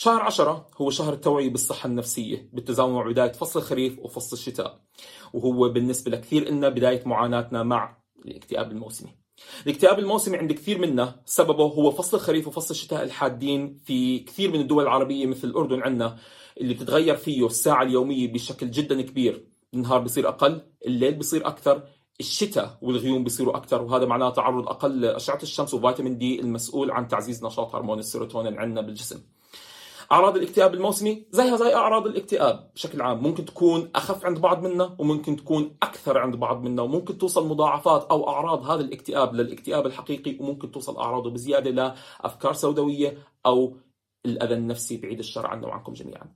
شهر عشرة هو شهر التوعية بالصحة النفسية بالتزامن مع بداية فصل الخريف وفصل الشتاء. وهو بالنسبة لكثير إلنا بداية معاناتنا مع الاكتئاب الموسمي. الاكتئاب الموسمي عند كثير منا سببه هو فصل الخريف وفصل الشتاء الحادين في كثير من الدول العربية مثل الأردن عندنا اللي بتتغير فيه الساعة اليومية بشكل جدا كبير. النهار بصير أقل الليل بصير أكثر الشتاء والغيوم بيصيروا أكثر وهذا معناه تعرض أقل لاشعه الشمس وفيتامين دي المسؤول عن تعزيز نشاط هرمون السيروتونين عندنا بالجسم. أعراض الاكتئاب الموسمي زيها زي أعراض الاكتئاب بشكل عام. ممكن تكون أخف عند بعض منا وممكن تكون أكثر عند بعض منا وممكن توصل مضاعفات أو أعراض هذا الاكتئاب للاكتئاب الحقيقي وممكن توصل أعراضه بزيادة لأفكار سوداوية أو الأذى النفسي بعيد الشر عنا وعنكم جميعا.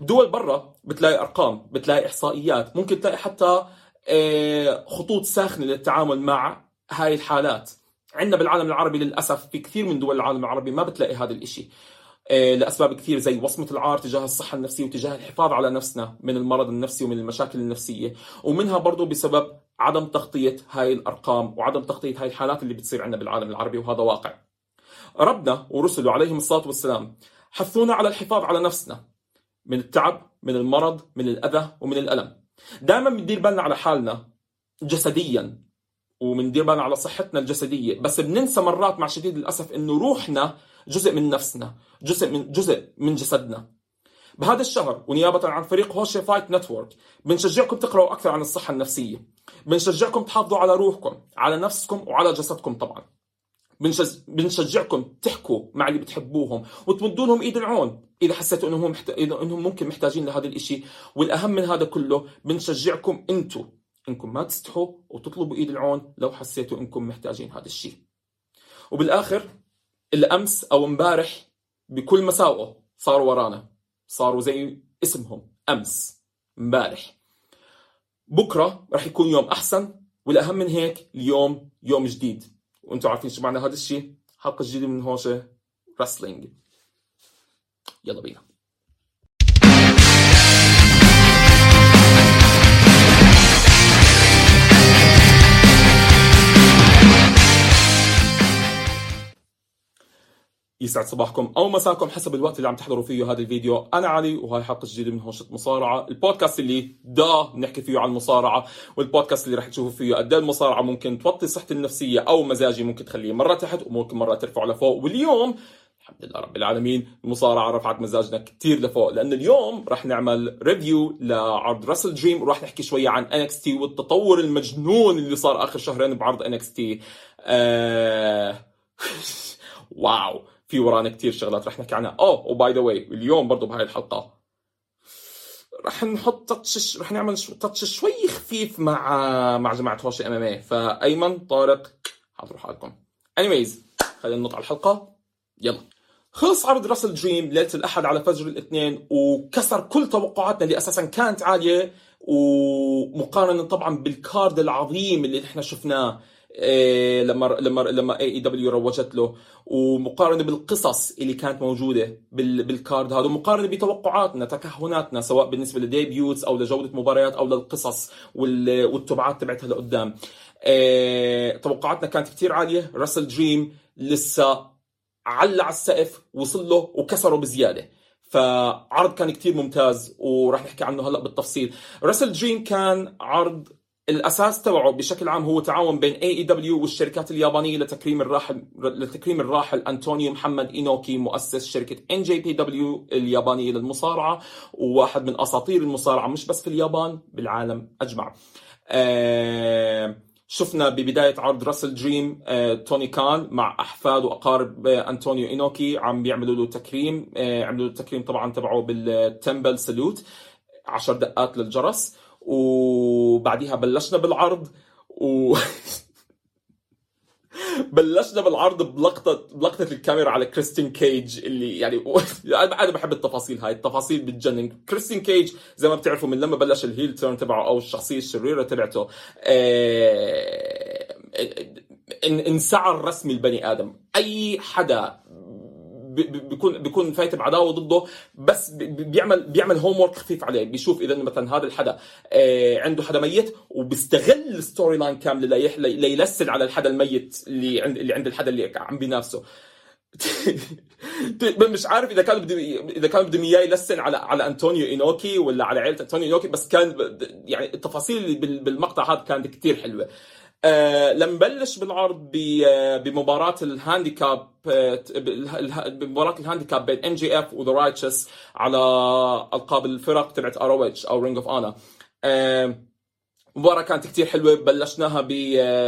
دول برا بتلاقي أرقام بتلاقي إحصائيات ممكن تلاقي حتى آه، خطوط ساخنة للتعامل مع هاي الحالات. عندنا بالعالم العربي للأسف في كثير من دول العالم العربي ما بتلاقي هذا الإشي. لأسباب كثير زي وصمة العار تجاه الصحة النفسية وتجاه الحفاظ على نفسنا من المرض النفسي ومن المشاكل النفسية. ومنها برضه بسبب عدم تغطية هاي الأرقام وعدم تغطية هاي الحالات اللي بتصير عندنا بالعالم العربي وهذا واقع. ربنا ورسله عليهم الصلاة والسلام حثونا على الحفاظ على نفسنا من التعب من المرض من الأذى ومن الألم. دائما بندير بالنا على حالنا جسديا وبندير بالنا على صحتنا الجسدية. بس بننسى مرات مع شديد الأسف إنه روحنا جزء من نفسنا جزء من جزء من جسدنا. بهذا الشهر ونيابة عن فريق Hosheh Fight Network بنشجعكم تقرأوا أكثر عن الصحة النفسية. بنشجعكم تحافظوا على روحكم على نفسكم وعلى جسدكم طبعا. بنشجعكم تحكوا مع اللي بتحبوهم وتمدوا لهم إيد العون. إذا حسيتوا إنهم محت... إنهم ممكن محتاجين لهذا الشيء والأهم من هذا كله بنشجعكم أنتم إنكم ما تستحوا وتطلبوا إيد العون لو حسيتوا إنكم محتاجين هذا الشيء. وبالآخر الأمس أو امبارح بكل مساوئه صاروا ورانا. صاروا زي اسمهم أمس امبارح. بكرة راح يكون يوم أحسن والأهم من هيك اليوم يوم جديد. وأنتم عارفين شو معنى هذا الشيء؟ حلقة جديدة من هوشة رسلينج يلا بينا. يسعد صباحكم أو مساكم حسب الوقت اللي عم تحضروا فيه هذا الفيديو. أنا علي وهاي حلقة جديدة من هوشة مصارعة. البودكاست اللي دا بنحكي فيه عن المصارعه والبودكاست اللي رح تشوفوا فيه قد إيه المصارعة ممكن توطي صحتي النفسية أو مزاجي ممكن تخليه مرة تحت وممكن مرة ترفعه لفوق. واليوم الحمد لله رب العالمين المصارعة رفعت مزاجنا كثير لفوق لأنه اليوم رح نعمل review لعرض WrestleDream وراح نحكي شوية عن تي والتطور المجنون اللي صار آخر شهرين بعرض تي آه... wow. في ورانا كثير شغلات رح نحكي عنها. اوه و by the way اليوم برضه بهاي الحلقة رح نحط touch رح نعمل touch شوي خفيف مع مع جماعة Hosheh MMA فأيمن طارق حضروا حالكم. anyways خلينا ننط على الحلقة. يلا. خلص عرض WrestleDream ليلة الأحد على فجر الاثنين وكسر كل توقعاتنا اللي أساسا كانت عالية ومقارنة طبعا بال card العظيم اللي إحنا شفناه. لما لما لما AEW روجت له ومقارنة بالقصص اللي كانت موجودة بال card هذا ومقارنة بتوقعاتنا تكهناتنا سواء بالنسبة ل debuts أو لجودة مباريات أو للقصص والتبعات تبعتها لقدام. إيه توقعاتنا كانت كثير عالية. WrestleDream لسه على على السقف وصل له وكسره بزيادة. فعرض كان كتير ممتاز وراح نحكي عنه هلأ بالتفصيل. WrestleDream كان عرض الأساس تبعه بشكل عام هو تعاون بين AEW والشركات اليابانية لتكريم الراحل لتكريم الراحل أنطونيو محمد إينوكي مؤسس شركة NJPW اليابانية للمصارعة وواحد من أساطير المصارعة مش بس في اليابان بالعالم أجمع. آه شفنا ببداية عرض WrestleDream آه توني كان مع احفاد واقارب آه أنطونيو إينوكي عم بيعملوا له تكريم آه عملوا له التكريم طبعا تبعه بال ten-bell salute 10 دقات للجرس وبعديها بلشنا بالعرض و بلشنا بالعرض بلقطة بلقطة الكاميرا على كريستيان كيج اللي يعني أنا بحب التفاصيل هاي. التفاصيل بتجنن. كريستيان كيج زي ما بتعرفوا من لما بلش ال heel turn تبعه أو الشخصية الشريرة تبعته آه، انسعر رسمي البني آدم. أي حدا بيكون بيكون فايت بعداوة ضده بس بيعمل بيعمل homework خفيف عليه. بيشوف إذا مثلا هذا الحدا آه، عنده حدا ميت وبيستغل ال storyline كامله ليلسن على الحدا الميت اللي عند اللي عند الحدا اللي عم بينافسه. مش عارف إذا كان بدي إذا كان بدهم إياه يلسن على على أنطونيو إينوكي ولا على عائلة أنطونيو إينوكي بس كان يعني التفاصيل بالمقطع هذا كانت كثير حلوة. آه لما بلش بالعرض بمباراة ال handicap بمباراة ال handicap بين MJF و The Righteous على ألقاب الفرق تبعت ROH أو Ring of Honor مباراة كانت كتير حلوة بلشناها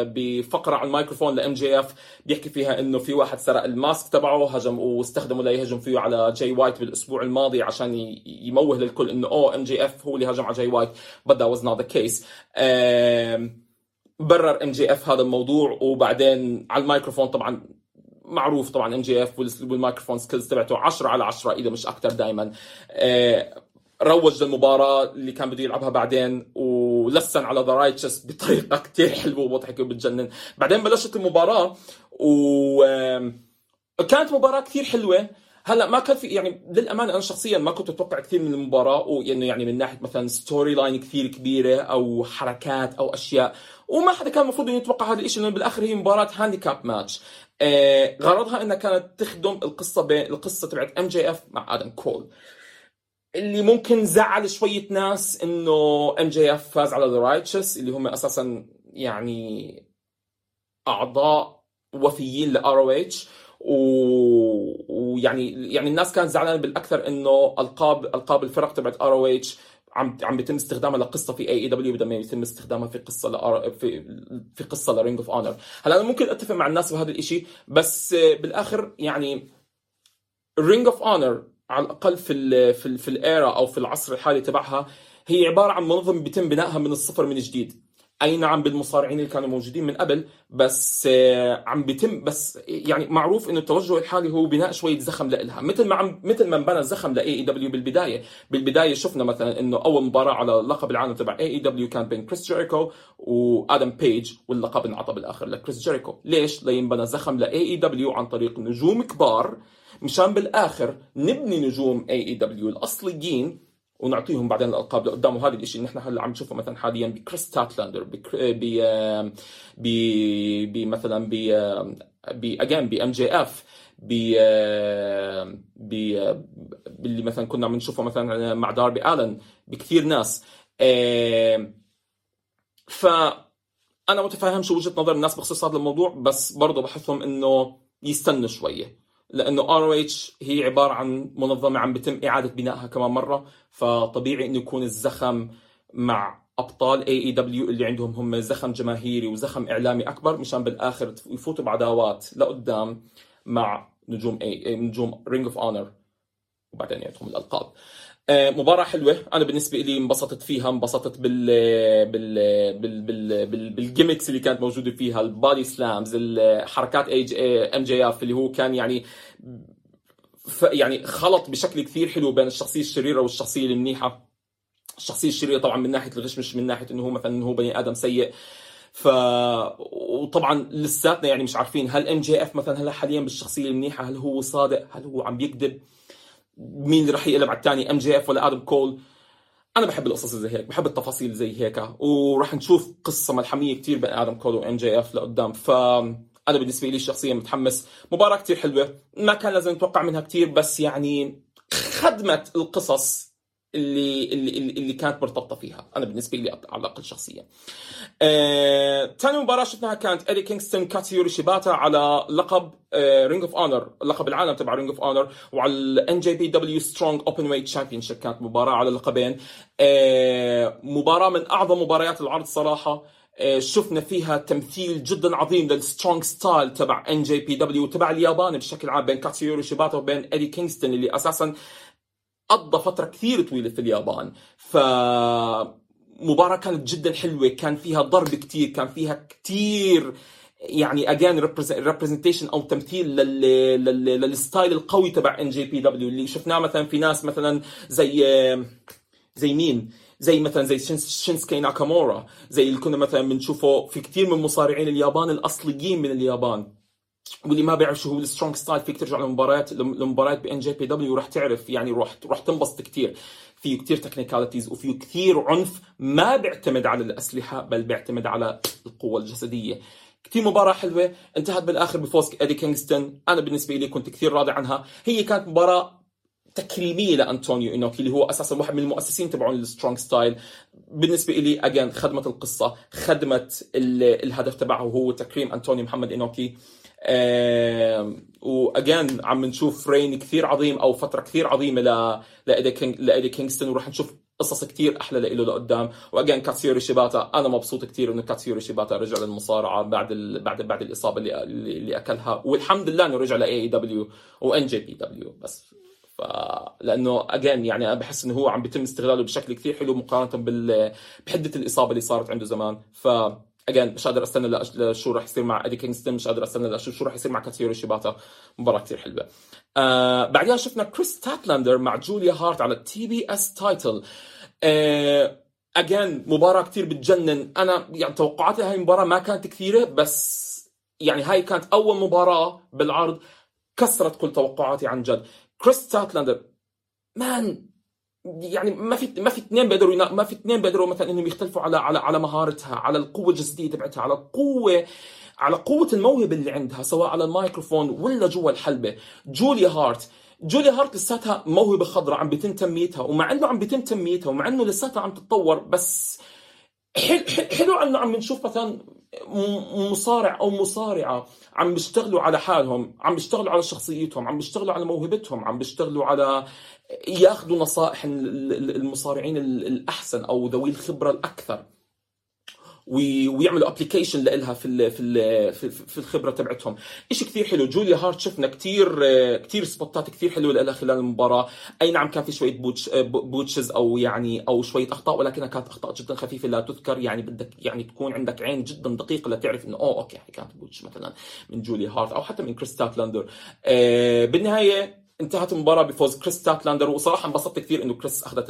بفقرة على الميكروفون ل MJF بيحكي فيها إنه في واحد سرق ال mask تبعه هجم واستخدمه ليهجم فيه على جاي وايت بالأسبوع الماضي عشان يموه للكل إنه أوه MJF هو اللي هجم على جاي وايت but that was not the case. برر MJF هذا الموضوع وبعدين على الميكروفون طبعا معروف طبعا MJF وال microphone skills تبعته 10 على 10 إذا مش أكثر دائما روج للمباراة اللي كان بده يلعبها بعدين ولسن على The بطريقة كثير حلوة ومضحكة وبتجنن. بعدين بلشت المباراة و كانت مباراة كثير حلوة. هلا ما كان في يعني للأمانة أنا شخصيا ما كنت أتوقع كثير من المباراة وانه يعني من ناحية مثلا storyline كثير كبيرة أو حركات أو أشياء وما حدا كان المفروض إنه يتوقع هذا الشيء لأنه بالآخر هي مباراة handicap match آه غرضها إنها كانت تخدم القصة بين القصة تبعت MJF مع آدم كول. اللي ممكن زعل شوية ناس إنه MJF فاز على The Righteous اللي هم أساسا يعني أعضاء وفيين ل ROH ويعني يعني الناس كانت زعلانة بالأكثر إنه ألقاب ألقاب الفرق تبعت ROH عم عم بيتم استخدامها لقصة في AEW بدل ما يتم استخدامها في قصة ل R... في في قصة ل Ring of Honor هلا أنا ممكن أتفق مع الناس بهذا الشيء بس بالآخر يعني Ring of Honor على الأقل في ال في ال في ال era أو في العصر الحالي تبعها هي عبارة عن منظمه بيتم بنائها من الصفر من جديد. أي نعم بالمصارعين اللي كانوا موجودين من قبل بس آه، عم بيتم بس يعني معروف إنه التوجه الحالي هو بناء شوية زخم لها مثل ما عم مثل ما انبنى زخم ل AEW بالبداية. بالبداية شفنا مثلا إنه أول مباراة على لقب العالم تبع AEW كان بين كريس جيريكو وآدم بيج واللقب انعطى بالآخر لكريس جيريكو. ليش؟ لينبنى زخم ل AEW عن طريق نجوم كبار مشان بالآخر نبني نجوم AEW الأصليين ونعطيهم بعدين الألقاب لقدام وهذا الشيء اللي نحن هلأ عم نشوفه مثلا حاليا بكريس ستاتلاندر ب ب مثلا ب ب again ب MJF ب ب باللي مثلا كنا عم نشوفه مثلا مع داربي الن بكثير ناس. ف أنا متفاهم شو وجهة نظر الناس بخصوص هذا الموضوع بس برضه بحثهم إنه يستنوا شوية. لأنه ROH هي عبارة عن منظمة عم بتم إعادة بنائها كمان مرة فطبيعي إنه يكون الزخم مع أبطال AEW اللي عندهم هم زخم جماهيري وزخم إعلامي أكبر مشان بالآخر يفوتوا بعداوات لقدام مع نجوم اي نجوم Ring of Honor وبعدين يعطهم الألقاب. مباراة حلوة. أنا بالنسبة لي انبسطت فيها انبسطت بال بال بال بال بال بال gimmicks اللي كانت موجودة فيها ال body slams الحركات اي MJF اللي هو كان يعني يعني خلط بشكل كثير حلو بين الشخصية الشريرة والشخصية المنيحة. الشخصية الشريرة طبعا من ناحية الغش مش من ناحية إنه هو مثلا إنه هو بني آدم سيء. ف وطبعا لساتنا يعني مش عارفين هل MJF مثلا هلا حاليا بالشخصية المنيحة هل هو صادق هل هو عم بيكذب مين اللي راح يقلب على الثاني MJF ولا آدم كول أنا بحب القصص زي هيك بحب التفاصيل زي هيك. وراح نشوف قصة ملحمية كثير بين آدم كول و MJF لقدام. ف أنا بالنسبة لي شخصيا متحمس. مباراة كثير حلوة. ما كان لازم نتوقع منها كثير بس يعني خدمت القصص. اللي اللي اللي كانت مرتبطة فيها أنا بالنسبة لي على الأقل شخصيا. آه، ثاني مباراة شفناها كانت إيدي كينغستون كاتسيوري شيباتا على لقب Ring of Honor لقب العالم تبع Ring of Honor وعلى ال NJPW Strong Openweight Champion كانت مباراة على لقبين. آه، مباراة من أعظم مباريات العرض صراحة. آه، شفنا فيها تمثيل جدا عظيم لل strong style تبع NJPW تبع اليابان بشكل عام بين كاتسيوري شيباتا وبين إيدي كينغستون اللي أساسا قضى فترة كثير طويلة في اليابان. ف مباراة كانت جدا حلوة كان فيها ضرب كثير كان فيها كثير يعني again representation أو تمثيل لل style القوي تبع NJPW اللي شفناه مثلا في ناس مثلا زي زي مين؟ زي مثلا زي شينسكي ناكامورا زي اللي كنا مثلا بنشوفه في كثير من مصارعين اليابان الأصليين من اليابان. واللي ما بيعرف شو هو ال strong style فيك ترجع لمباريات لمباريات ب NJPW وراح تعرف يعني روح روح تنبسط كثير فيه كثير technicalities وفيه كثير عنف ما بيعتمد على الأسلحة بل بيعتمد على القوة الجسدية. كثير مباراة حلوة انتهت بالآخر بفوز إيدي كينغستون. أنا بالنسبة لي كنت كثير راضي عنها. هي كانت مباراة تكريمية لأنطونيو إنوكي اللي هو أساسا واحد من المؤسسين تبعون ال strong style بالنسبة لي again خدمت القصة خدمت الهدف تبعه وهو تكريم أنطونيو محمد إنوكي. و again عم نشوف reign كثير عظيم أو فترة كثير عظيمة ل لايدي كينج لايدي كينغستون وراح نشوف قصص كثير أحلى له لقدام. و again كاتسيوري شيباتا أنا مبسوط كثير إنه كاتسيوري شيباتا رجع للمصارعة بعد ال... بعد بعد الإصابة اللي اللي أكلها. والحمد لله إنه رجع ل AEW و NJPW بس. ف لأنه again يعني أنا بحس إنه هو عم بيتم استغلاله بشكل كثير حلو مقارنة بال بحدة الإصابة اللي صارت عنده زمان. ف again مش قادر أستنى لشو راح يصير مع ادي كينغستون مش قادر أستنى لشو شو راح يصير مع كاتسيوري شيباتا. مباراة كثير حلوة. آه بعدها شفنا كريس ستاتلاندر مع جوليا هارت على ال TBS title again مباراة كثير بتجنن. أنا يعني توقعاتي هاي المباراه ما كانت كثيرة بس يعني هاي كانت أول مباراة بالعرض. كسرت كل توقعاتي عن جد. كريس ستاتلاندر man يعني ما في ما في اثنين بيقدروا ما في اثنين بيقدروا مثلا إنهم يختلفوا على على على مهارتها على القوة الجسدية تبعتها على القوه على قوة الموهبة اللي عندها سواء على الميكروفون ولا جوا الحلبة. جوليا هارت. جوليا هارت لساتها موهبة خضراء عم بيتم تنميتها ومع إنه عم بيتم تنميتها ومع إنه لساتها عم تتطور بس حلو حلو إنه عم نشوف مثلا مصارع أو مصارعة عم بيشتغلوا على حالهم عم بيشتغلوا على شخصيتهم عم بيشتغلوا على موهبتهم عم بيشتغلوا على ياخذوا نصائح المصارعين الأحسن أو ذوي الخبرة الأكثر. ويعملوا application لها في في في الخبرة تبعتهم. شيء كثير حلو. جوليا هارت شفنا كثير كثير spot ات كثير حلوة لها خلال المباراة. أي نعم كان في شوية botch botches أو يعني أو شوية أخطاء ولكنها كانت أخطاء جدا خفيفة لا تذكر. يعني بدك يعني تكون عندك عين جدا دقيقة لتعرف إنه أوه okay كانت botch مثلا من جوليا هارت أو حتى من كريس ستاتلاندر آه بالنهاية انتهت المباراة بفوز كريس ستاتلاندر وصراحة انبسطت كثير إنه كريس أخذت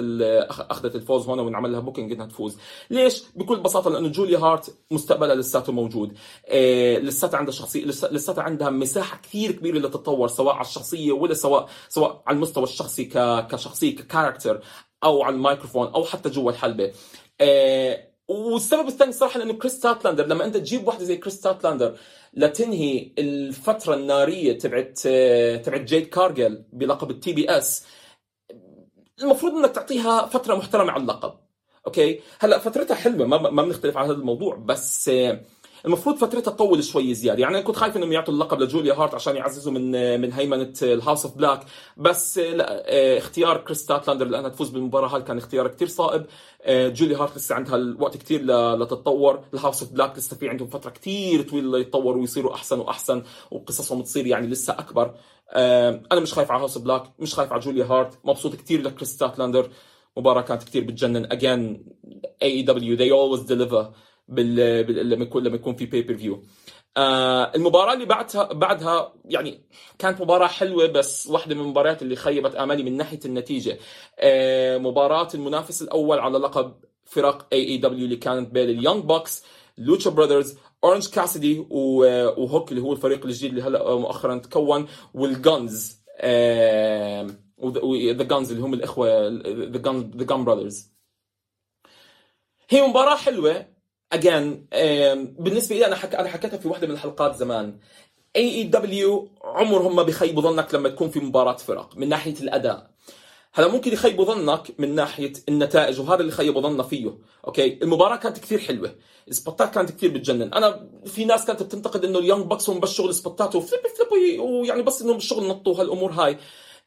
أخذت الفوز هون وانعمل لها booking إنها تفوز. ليش؟ بكل بساطة لأنه جوليا هارت مستقبلها لساته موجود. إيه لساتها عندها شخصية لساتها عندها مساحة كثير كبيرة لتتطور سواء على الشخصية ولا سواء سواء على المستوى الشخصي. كشخصية ك character أو على الميكروفون أو حتى جوا الحلبة. إيه والسبب الثاني صراحة لأنه كريس ستاتلاندر لما أنت تجيب واحدة زي كريس ستاتلاندر لتنهي الفترة النارية تبعت تبعت جيد كارجل بلقب ال TBS المفروض إنك تعطيها فترة محترمة على اللقب. okay؟ هلأ فترتها حلوة ما ما بنختلف على هذا الموضوع بس المفروض فترتها تطول شوي زيادة. يعني أنا كنت خايف إنهم يعطوا اللقب لجوليا هارت عشان يعززوا من من هيمنة ال House of Black. بس لا اختيار كريس ستاتلاندر لأنها تفوز بالمباراة هاي كان اختيار كثير صائب. جوليا هارت لسه عندها الوقت كثير لتتطور. ال House of Black لسه في عندهم فترة كثير طويلة ليتطوروا ويصيروا أحسن وأحسن وقصصهم تصير يعني لسه أكبر. أنا مش خايف على House Black مش خايف على جوليا هارت. مبسوط كثير لكريس ستاتلاندر مباراة كانت كثير بتجنن. Again AEW they always deliver. بال... بال... لما يكون لما يكون في pay-per-view آه المباراة اللي بعدها بعدها يعني كانت مباراة حلوة بس واحدة من المباريات اللي خيبت آمالي من ناحية النتيجة. آه مباراة المنافس الأول على لقب فرق AEW اللي كانت بين ال Young Bucks Lucha Brothers اورنج كاسيدي وهوك اللي هو الفريق الجديد اللي هلا مؤخرا تكون وال Gunns the Gunns اللي هم الإخوة the Gunn the Gunn Brothers هي مباراة حلوة again بالنسبة لي أنا حك... أنا حكيتها في واحدة من الحلقات زمان. AEW عمرهم ما بيخيبوا ظنك لما تكون في مباراة فرق من ناحية الأداء. هلا ممكن يخيبوا ظنك من ناحية النتائج وهذا اللي خيبوا ظننا فيه. okay؟ المباراة كانت كثير حلوة. ال spot ات كانت كثير بتجنن. أنا في ناس كانت بتنتقد إنه ال Young Bucks هم بس شغل spot ات و flip flip ويعني بس إنهم بالشغل نطوا هالأمور هاي.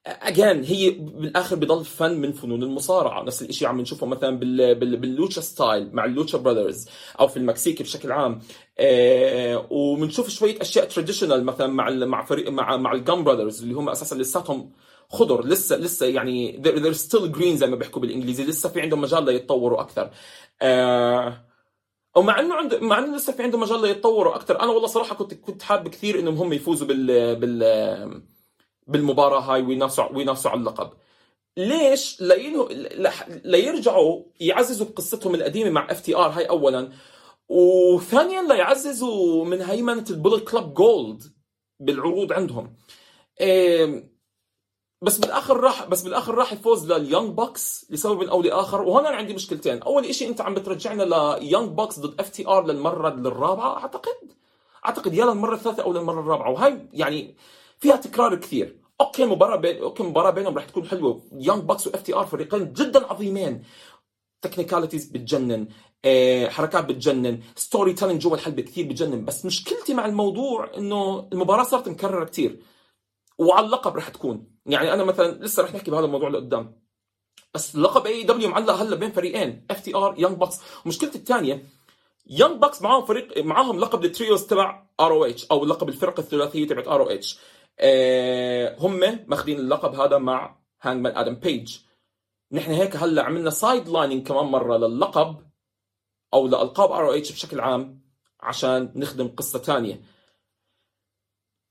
again هي بالآخر بضل فن من فنون المصارعة. نفس الشيء عم نشوفه مثلا بال بال بال lucha style مع ال Lucha Brothers أو في المكسيكي بشكل عام. آه وبنشوف شوية أشياء traditional مثلا مع مع فريق مع مع ال Gunn Brothers اللي هم أساسا لساتهم خضر. لسه لسه يعني they're still green زي ما بيحكوا بالإنجليزي. لسه في عندهم مجال ليتطوروا أكثر. آه ومع إنه عند مع إنه لسه في عندهم مجال ليتطوروا أكثر. أنا والله صراحة كنت كنت حابب كثير إنهم هم يفوزوا بال بال بالمباراة هاي وينافسوا وينافسوا على اللقب. ليش لأنه ليرجعوا يعززوا قصتهم القديمة مع FTR هاي اولا وثانيا ليعززوا من هيمنة ال Bullet Club Gold بالعروض عندهم. بس بالآخر راح بس بالآخر راح يفوز لليونج بوكس لسبب أو لاخر وهون أنا عندي مشكلتين. أول شيء أنت عم بترجعنا ليونج بوكس ضد اف تي آر للمرة الرابعه أعتقد. أعتقد يا للمرة الثالثة أو للمرة الرابعة. وهي يعني فيها تكرار كثير. أوكي مباراة بين أوكي مباراة بينهم رح تكون حلوة. يونج باكس واف تي ار فريقين جدا عظيمين. technicalities بتجنن آه، حركات بتجنن storytelling جوا الحلبة كثير بتجنن. بس مشكلتي مع الموضوع إنه المباراة صارت مكررة كثير. وعلى اللقب رح تكون. يعني أنا مثلا لسه رح نحكي بهذا الموضوع لقدام. بس لقب اي دبليو معلق هلأ بين فريقين اف تي ار يونج باكس ومشكلتي الثانية يونج باكس معاهم فريق معاهم لقب ال trios تبع ار أو اتش أو لقب الفرق الثلاثية تبعت ار أو اتش هم ماخذين اللقب هذا مع هانجمان آدم بيج. نحن هيك هلا عملنا sidelining كمان مرة للقب أو لألقاب ار أو اتش بشكل عام عشان نخدم قصة ثانية.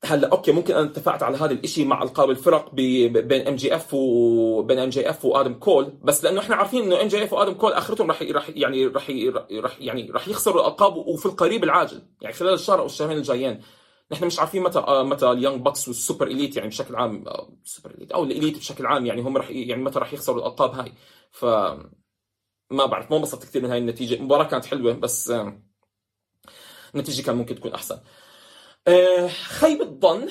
هلا أوكي ممكن أنا اتفقت على هذا الشيء مع ألقاب الفرق بين ام جي اف وبين ام جي اف وادم كول. بس لأنه إحنا عارفين إنه ام جي اف وادم كول آخرتهم راح راح يعني راح راح يعني راح يخسروا الألقاب وفي القريب العاجل يعني خلال الشهر أو الشهرين الجايين. نحن مش عارفين متى متى اليونج باكس والسوبر إليت يعني بشكل عام سوبر إليت أو الإليت بشكل عام يعني هم راح يعني متى راح يخسروا الألقاب هاي. ف ما بعرف ما انبسطت كثير من هاي النتيجة. المباراة كانت حلوة بس النتيجة كان ممكن تكون أحسن. آه، خيبة ظن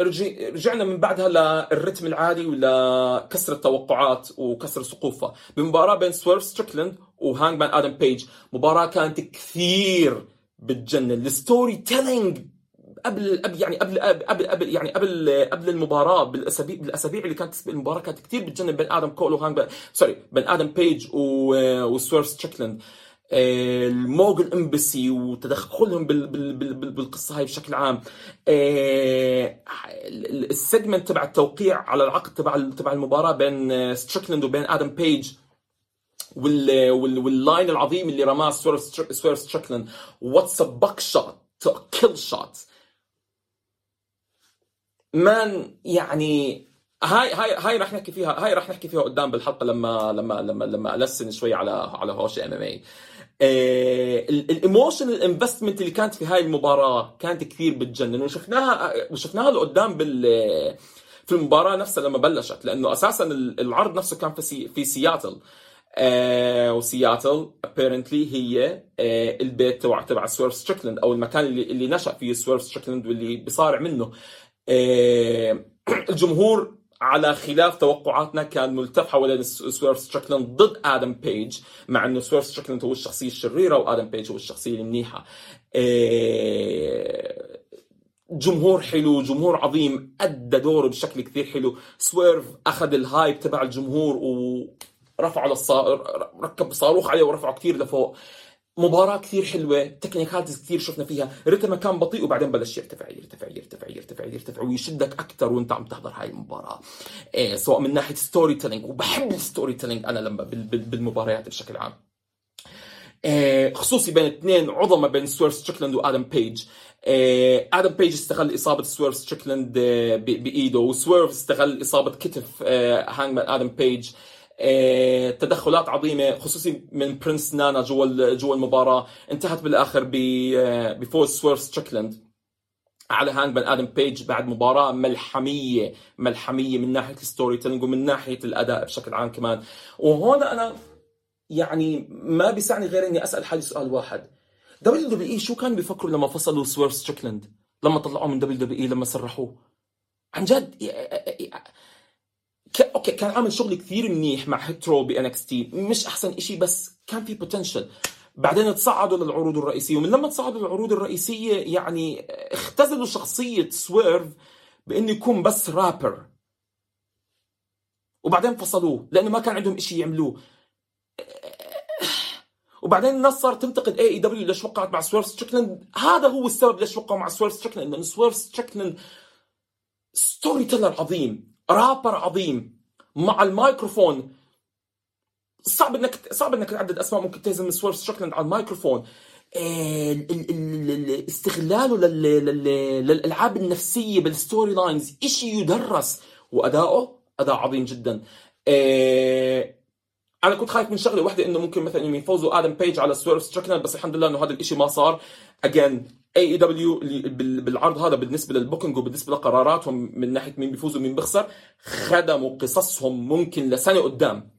رجعنا من بعدها للرتم العالي ولكسر التوقعات وكسر سقوفها. بمباراة بين سويرف ستريكلاند وهانجمان آدم بيج مباراة كانت كثير بتجنن. ال storytelling قبل قبل يعني قبل قبل قبل يعني قبل قبل المباراة بالاسابيع بالأسابيع اللي كانت المباراة كانت كثير بتجنن بين آدم كول وهانج sorry بين آدم بيج وسويرف ستريكلاند ال Mogul Embassy وتدخلهم بالقصة هاي بشكل عام. آه، ال segment تبع التوقيع على العقد تبع تبع المباراة بين ستريكلاند وبين آدم بيج وال line العظيم اللي رماه سويرف ستريكلاند what's a buckshot kill shot man يعني هاي هاي هاي رح نحكي فيها هاي رح نحكي فيها قدام بالحلقة لما لما لما لما ألسن شوي على على هوش إم إم اي ال emotional investment اللي كانت في هاي المباراة كانت كثير بتجنن. وشفناها وشفناها لقدام بال في المباراة نفسها لما بلشت. لأنه أساسا العرض نفسه كان في في سياتل. آه وسياتل apparently هي آه البيت تبع تبع سويرف ستريكلاند أو المكان اللي اللي نشأ فيه سويرف ستريكلاند واللي بيصارع منه. الجمهور على خلاف توقعاتنا كان ملتف حوالين سويرف ستريكلاند ضد آدم بيج مع إنه سويرف ستريكلاند هو الشخصية الشريرة وآدم بيج هو الشخصية المنيحة. آه، جمهور حلو جمهور عظيم أدى دوره بشكل كثير حلو. سويرف أخذ ال hype تبع الجمهور ورفعه للصا... ركب صاروخ عليه ورفعه كثير لفوق. مباراة كثير حلوة تكنيكات كثير شفنا فيها. رتمها كان بطيء وبعدين بلش يرتفع يرتفع يرتفع يرتفع يرتفع ويشدك أكثر وأنت عم تحضر هاي المباراة. إيه سواء من ناحية storytelling وبحب ال storytelling أنا لما بالمباريات بشكل عام. إيه خصوصي بين اثنين عظمة بين سويرف ستريكلاند وادم بيج إيه آدم بيج استغل إصابة سويرف ستريكلاند آه، بإيده وسويرف استغل إصابة كتف هانجمان آدم بيج آه، تدخلات عظيمة خصوصي من برنس نانا جوا جوا المباراة انتهت بالآخر آه، بفوز سويرف ستريكلاند على هانجمان آدم بيج بعد مباراة ملحمية ملحمية من ناحية ال storytelling ومن ناحية الأداء بشكل عام كمان. وهون أنا يعني ما بيسعني غير إني أسأل حالي سؤال واحد. دبليو دبليو إي شو كانوا بيفكروا لما فصلوا سويرف ستريكلاند لما طلعوه من دبليو دبليو إي لما سرحوه عن جد. أوكي كان عامل شغل كثير منيح مع هيت رو بإن إكس تي مش أحسن شيء بس كان في potential بعدين تصعدوا للعروض الرئيسية ومن لما تصعدوا للعروض الرئيسية يعني اختزلوا شخصية سويرف بإنه يكون بس رابر وبعدين فصلوه لأنه ما كان عندهم شيء يعملوه. وبعدين الناس صارت تنتقد اي اي دبليو ليش وقعت مع سويرف ستريكلاند هذا هو السبب ليش وقعوا مع سويرف ستريكلاند لأنه سويرف ستريكلاند storyteller عظيم. رابر عظيم مع الميكروفون صعب إنك صعب إنك تعدد أسماء ممكن تهزم سويرف ستريكلاند على الميكروفون آه، استغلاله للألعاب النفسية بال storylines شيء يدرس؟ وأداؤه أداء عظيم جدا. آه، أنا كنت خايف من شغلة واحدة إنه ممكن مثلا يفوزوا آدم بيج على سويرف ستريكلاند بس الحمد لله إنه هذا الشيء ما صار. again اي اي دبليو بالعرض هذا بالنسبة لل booking وبالنسبة لقراراتهم من ناحية مين بيفوز ومين بيخسر خدموا قصصهم ممكن لسنة قدام.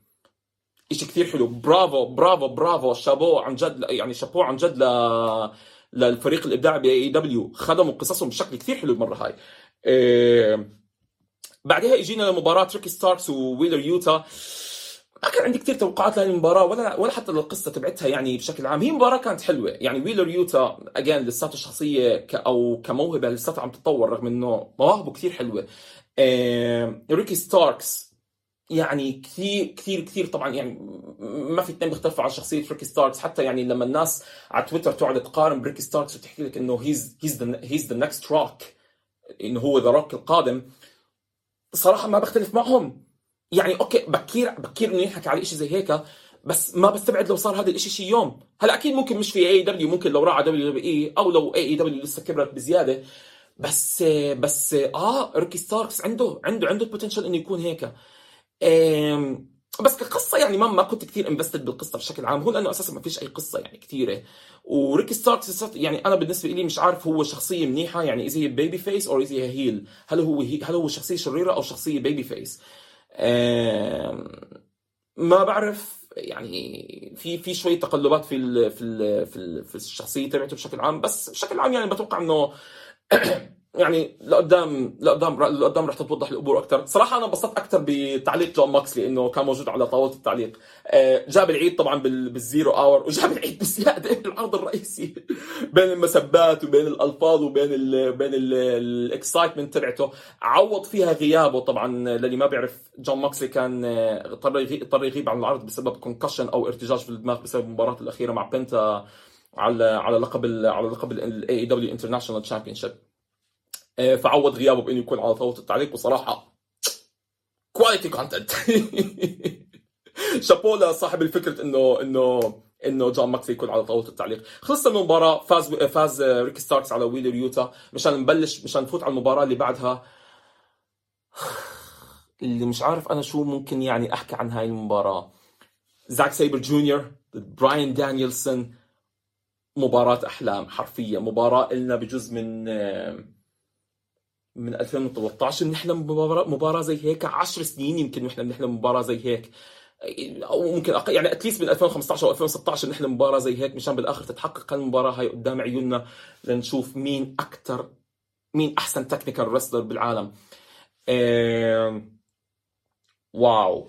شيء كثير حلو. برافو برافو برافو. شابو عن جد يعني شابو عن جد ل للفريق الإبداعي باي اي دبليو خدموا قصصهم بشكل كثير حلو المرة هاي. آه، بعدها اجينا لمباراة ريكي ستاركس وويلر يوتا ما كان عندي كثير توقعات لهي المباراة ولا ولا حتى للقصه تبعتها يعني بشكل عام. هي مباراة كانت حلوة. يعني ويلر يوتا again لساته شخصيه ك أو كموهبة لساته عم تتطور رغم إنه مواهبه كثير حلوة. ريكي ستاركس يعني كثير كثير كثير طبعا يعني ما في اثنين بيختلفوا عن شخصية ريكي ستاركس. حتى يعني لما الناس على تويتر تقعد تقارن بريكي ستاركس وتحكي لك إنه he's he's he's the next Rock إنه هو The Rock القادم صراحة ما بختلف معهم. يعني okay بكير بكير إنه ينحكى على شيء زي هيك بس ما بستبعد لو صار هذا الشيء شي يوم. هلأ أكيد ممكن مش في AEW ممكن لو راح WWE أو لو AEW لسه كبرت بزيادة. بس بس آه ريكي ستاركس عنده عنده عنده ال potential إنه يكون هيك. بس كقصة يعني ما ما كنت كثير invested بالقصة بشكل عام. هو لأنه أساسا ما فيش أي قصة يعني كثيره وريكي ستاركس يعني أنا بالنسبة لي مش عارف هو شخصية منيحة يعني اذا هي babyface أو اذا هي heel هل هو هل هو شخصية شريرة أو شخصية babyface ما بعرف يعني في في شوية تقلبات في ال في ال في, ال في الشخصية تبعته بشكل عام بس بشكل عام يعني بتوقع إنه يعني لقدام لقدام لقدام رح تتوضح الأمور أكثر، صراحة أنا انبسطت أكثر بتعليق جون ماكسلي إنه كان موجود على طاولة التعليق، آه، جاب العيد طبعا بالزيرو اور وجاب العيد بزياده بالعرض الرئيسي. بين المسبات وبين الألفاظ وبين ال بين الاكسايتمنت تبعته، عوض فيها غيابه طبعا للي ما بيعرف. جون ماكسلي كان آه، اضطر يغيب عن العرض بسبب كونكشن أو ارتجاج في الدماغ بسبب المباراة الأخيرة مع بنتا على على لقب على لقب ال AEW International Championship فعوض غيابه بإنه يكون على طاوله التعليق. وصراحه quality content chapeau لصاحب الفكرة إنه إنه إنه جون موكسلي يكون على طاوله التعليق. خلصنا من المباراة. فاز فاز ريكي ستاركس على ويلر يوتا مشان نبلش مشان نفوت على المباراة اللي بعدها اللي مش عارف أنا شو ممكن يعني أحكي عن هاي المباراة. زاك سيبر جونيور براين دانيلسون مباراة أحلام حرفيا. مباراة إلنا بجزء من من 2013 بنحلم بمباراه مباراه زي هيك 10 سنين يمكن نحن بنحلم بمباراه زي هيك. أو ممكن أقل يعني at least من 2015 أو 2016 نحلم مباراة زي هيك مشان بالآخر تتحقق المباراه هاي قدام عيوننا لنشوف مين أكثر مين أحسن technical wrestler بالعالم. wow.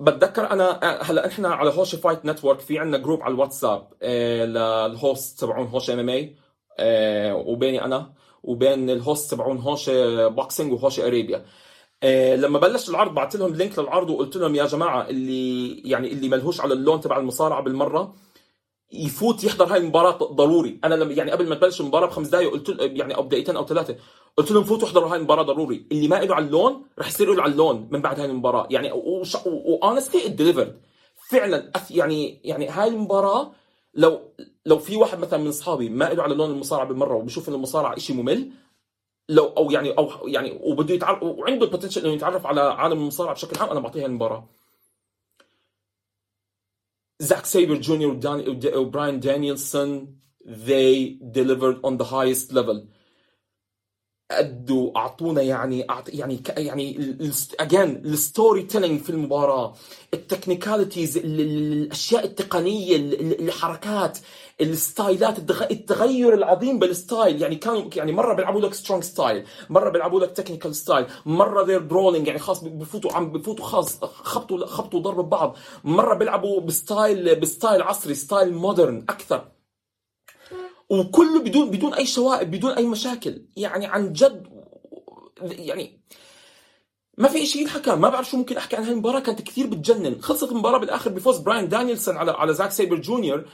بتذكر أنا هلا إحنا على هوش Fight Network في عندنا group على الواتساب آه، لل host تبعون هوش MMA وبيني أنا. وبين ال host تبعون هوشة Boxing وهوشة Arabia. آه لما بلشت العرض بعثت لهم link للعرض وقلت لهم يا جماعة اللي يعني اللي ملهوش على اللون تبع المصارعة بالمرة يفوت يحضر هاي المباراة ضروري. أنا لما يعني قبل ما تبلش المباراة بخمس دقائق قلت يعني أو دقيقتين أو ثلاثة. قلت لهم فوتوا احضروا هاي المباراة ضروري. اللي ما له على اللون رح يصير له على اللون من بعد هاي المباراة. يعني و honestly delivered فعلا يعني يعني هاي المباراة لو لو في واحد مثلا من أصحابي ما له على لون المصارعه بالمرة وبشوف ان المصارعه شيء ممل لو أو يعني أو يعني وبده يتعرف وعنده ال potential إنه يتعرف على عالم المصارعة بشكل عام أنا بعطيها المباراة. زاك سيبر جونيور وبراين دانيلسون they delivered on the highest level. أدوا أعطونا يعني أعط يعني يعني again ال storytelling في المباراة ال technicalities الأشياء التقنية الحركات الستايلات التغير العظيم بال style. يعني كانوا يعني مرة بيلعبوا لك strong style مرة بيلعبوا لك technical style مرة they're brawling يعني خاص بفوتوا عم بفوتوا خاص خبطوا خبطوا ضرب ببعض مرة بيلعبوا ب style ب style عصري style modern أكثر. وكله بدون بدون أي شوائب بدون أي مشاكل. يعني عن جد يعني ما في شيء ينحكى ما بعرف شو ممكن أحكي عن هالمباراه كانت كثير بتجنن. خلصت المباراة بالآخر بفوز براين دانيلسون على على زاك سيبر جونيور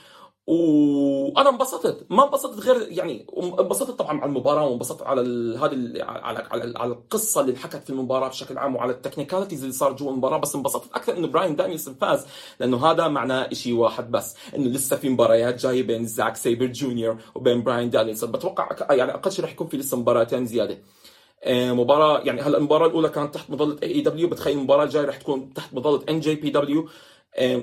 وأنا انبسطت. ما انبسطت غير يعني انبسطت طبعا على المباراة وانبسطت على هذه على على على القصة اللي انحكت في المباراة بشكل عام وعلى ال technicalities اللي صار جوا المباراة. بس انبسطت أكثر انه براين دانيلسون فاز لأنه هذا معناه شيء واحد بس إنه لسه في مباريات جاية بين زاك سيبر جونيور وبين براين دانيلسون. بتوقع يعني أقل شيء رح يكون في لسه مباراتين زيادة. آه، مباراة يعني هلأ المباراة الأولى كانت تحت مظلة AEW بتخيل المباراة الجاية رح تكون تحت مظلة NJPW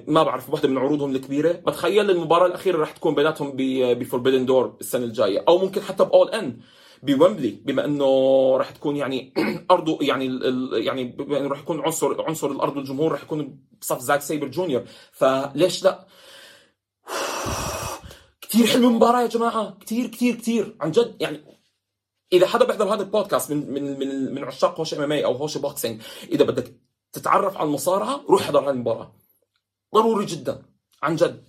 ما بعرف واحدة من عروضهم الكبيرة. بتخيل المباراة الأخيرة رح تكون بيناتهم ب Forbidden Door السنة الجاية. أو ممكن حتى ب All In بويمبلي بما إنه رح تكون يعني أرضه يعني يعني يعني رح يكون عنصر عنصر الأرض والجمهور رح يكون بصف زاك سيبر جونيور. فليش لا؟ كثير حلوة المباراه يا جماعة. كثير كثير كثير عن جد يعني إذا حدا بيحضر هذا البودكاست من من من من عشاق هوش MMA أو هوش Boxing إذا بدك تتعرف على المصارعة روح احضر هذه المباراة. ضروري جدا عن جد.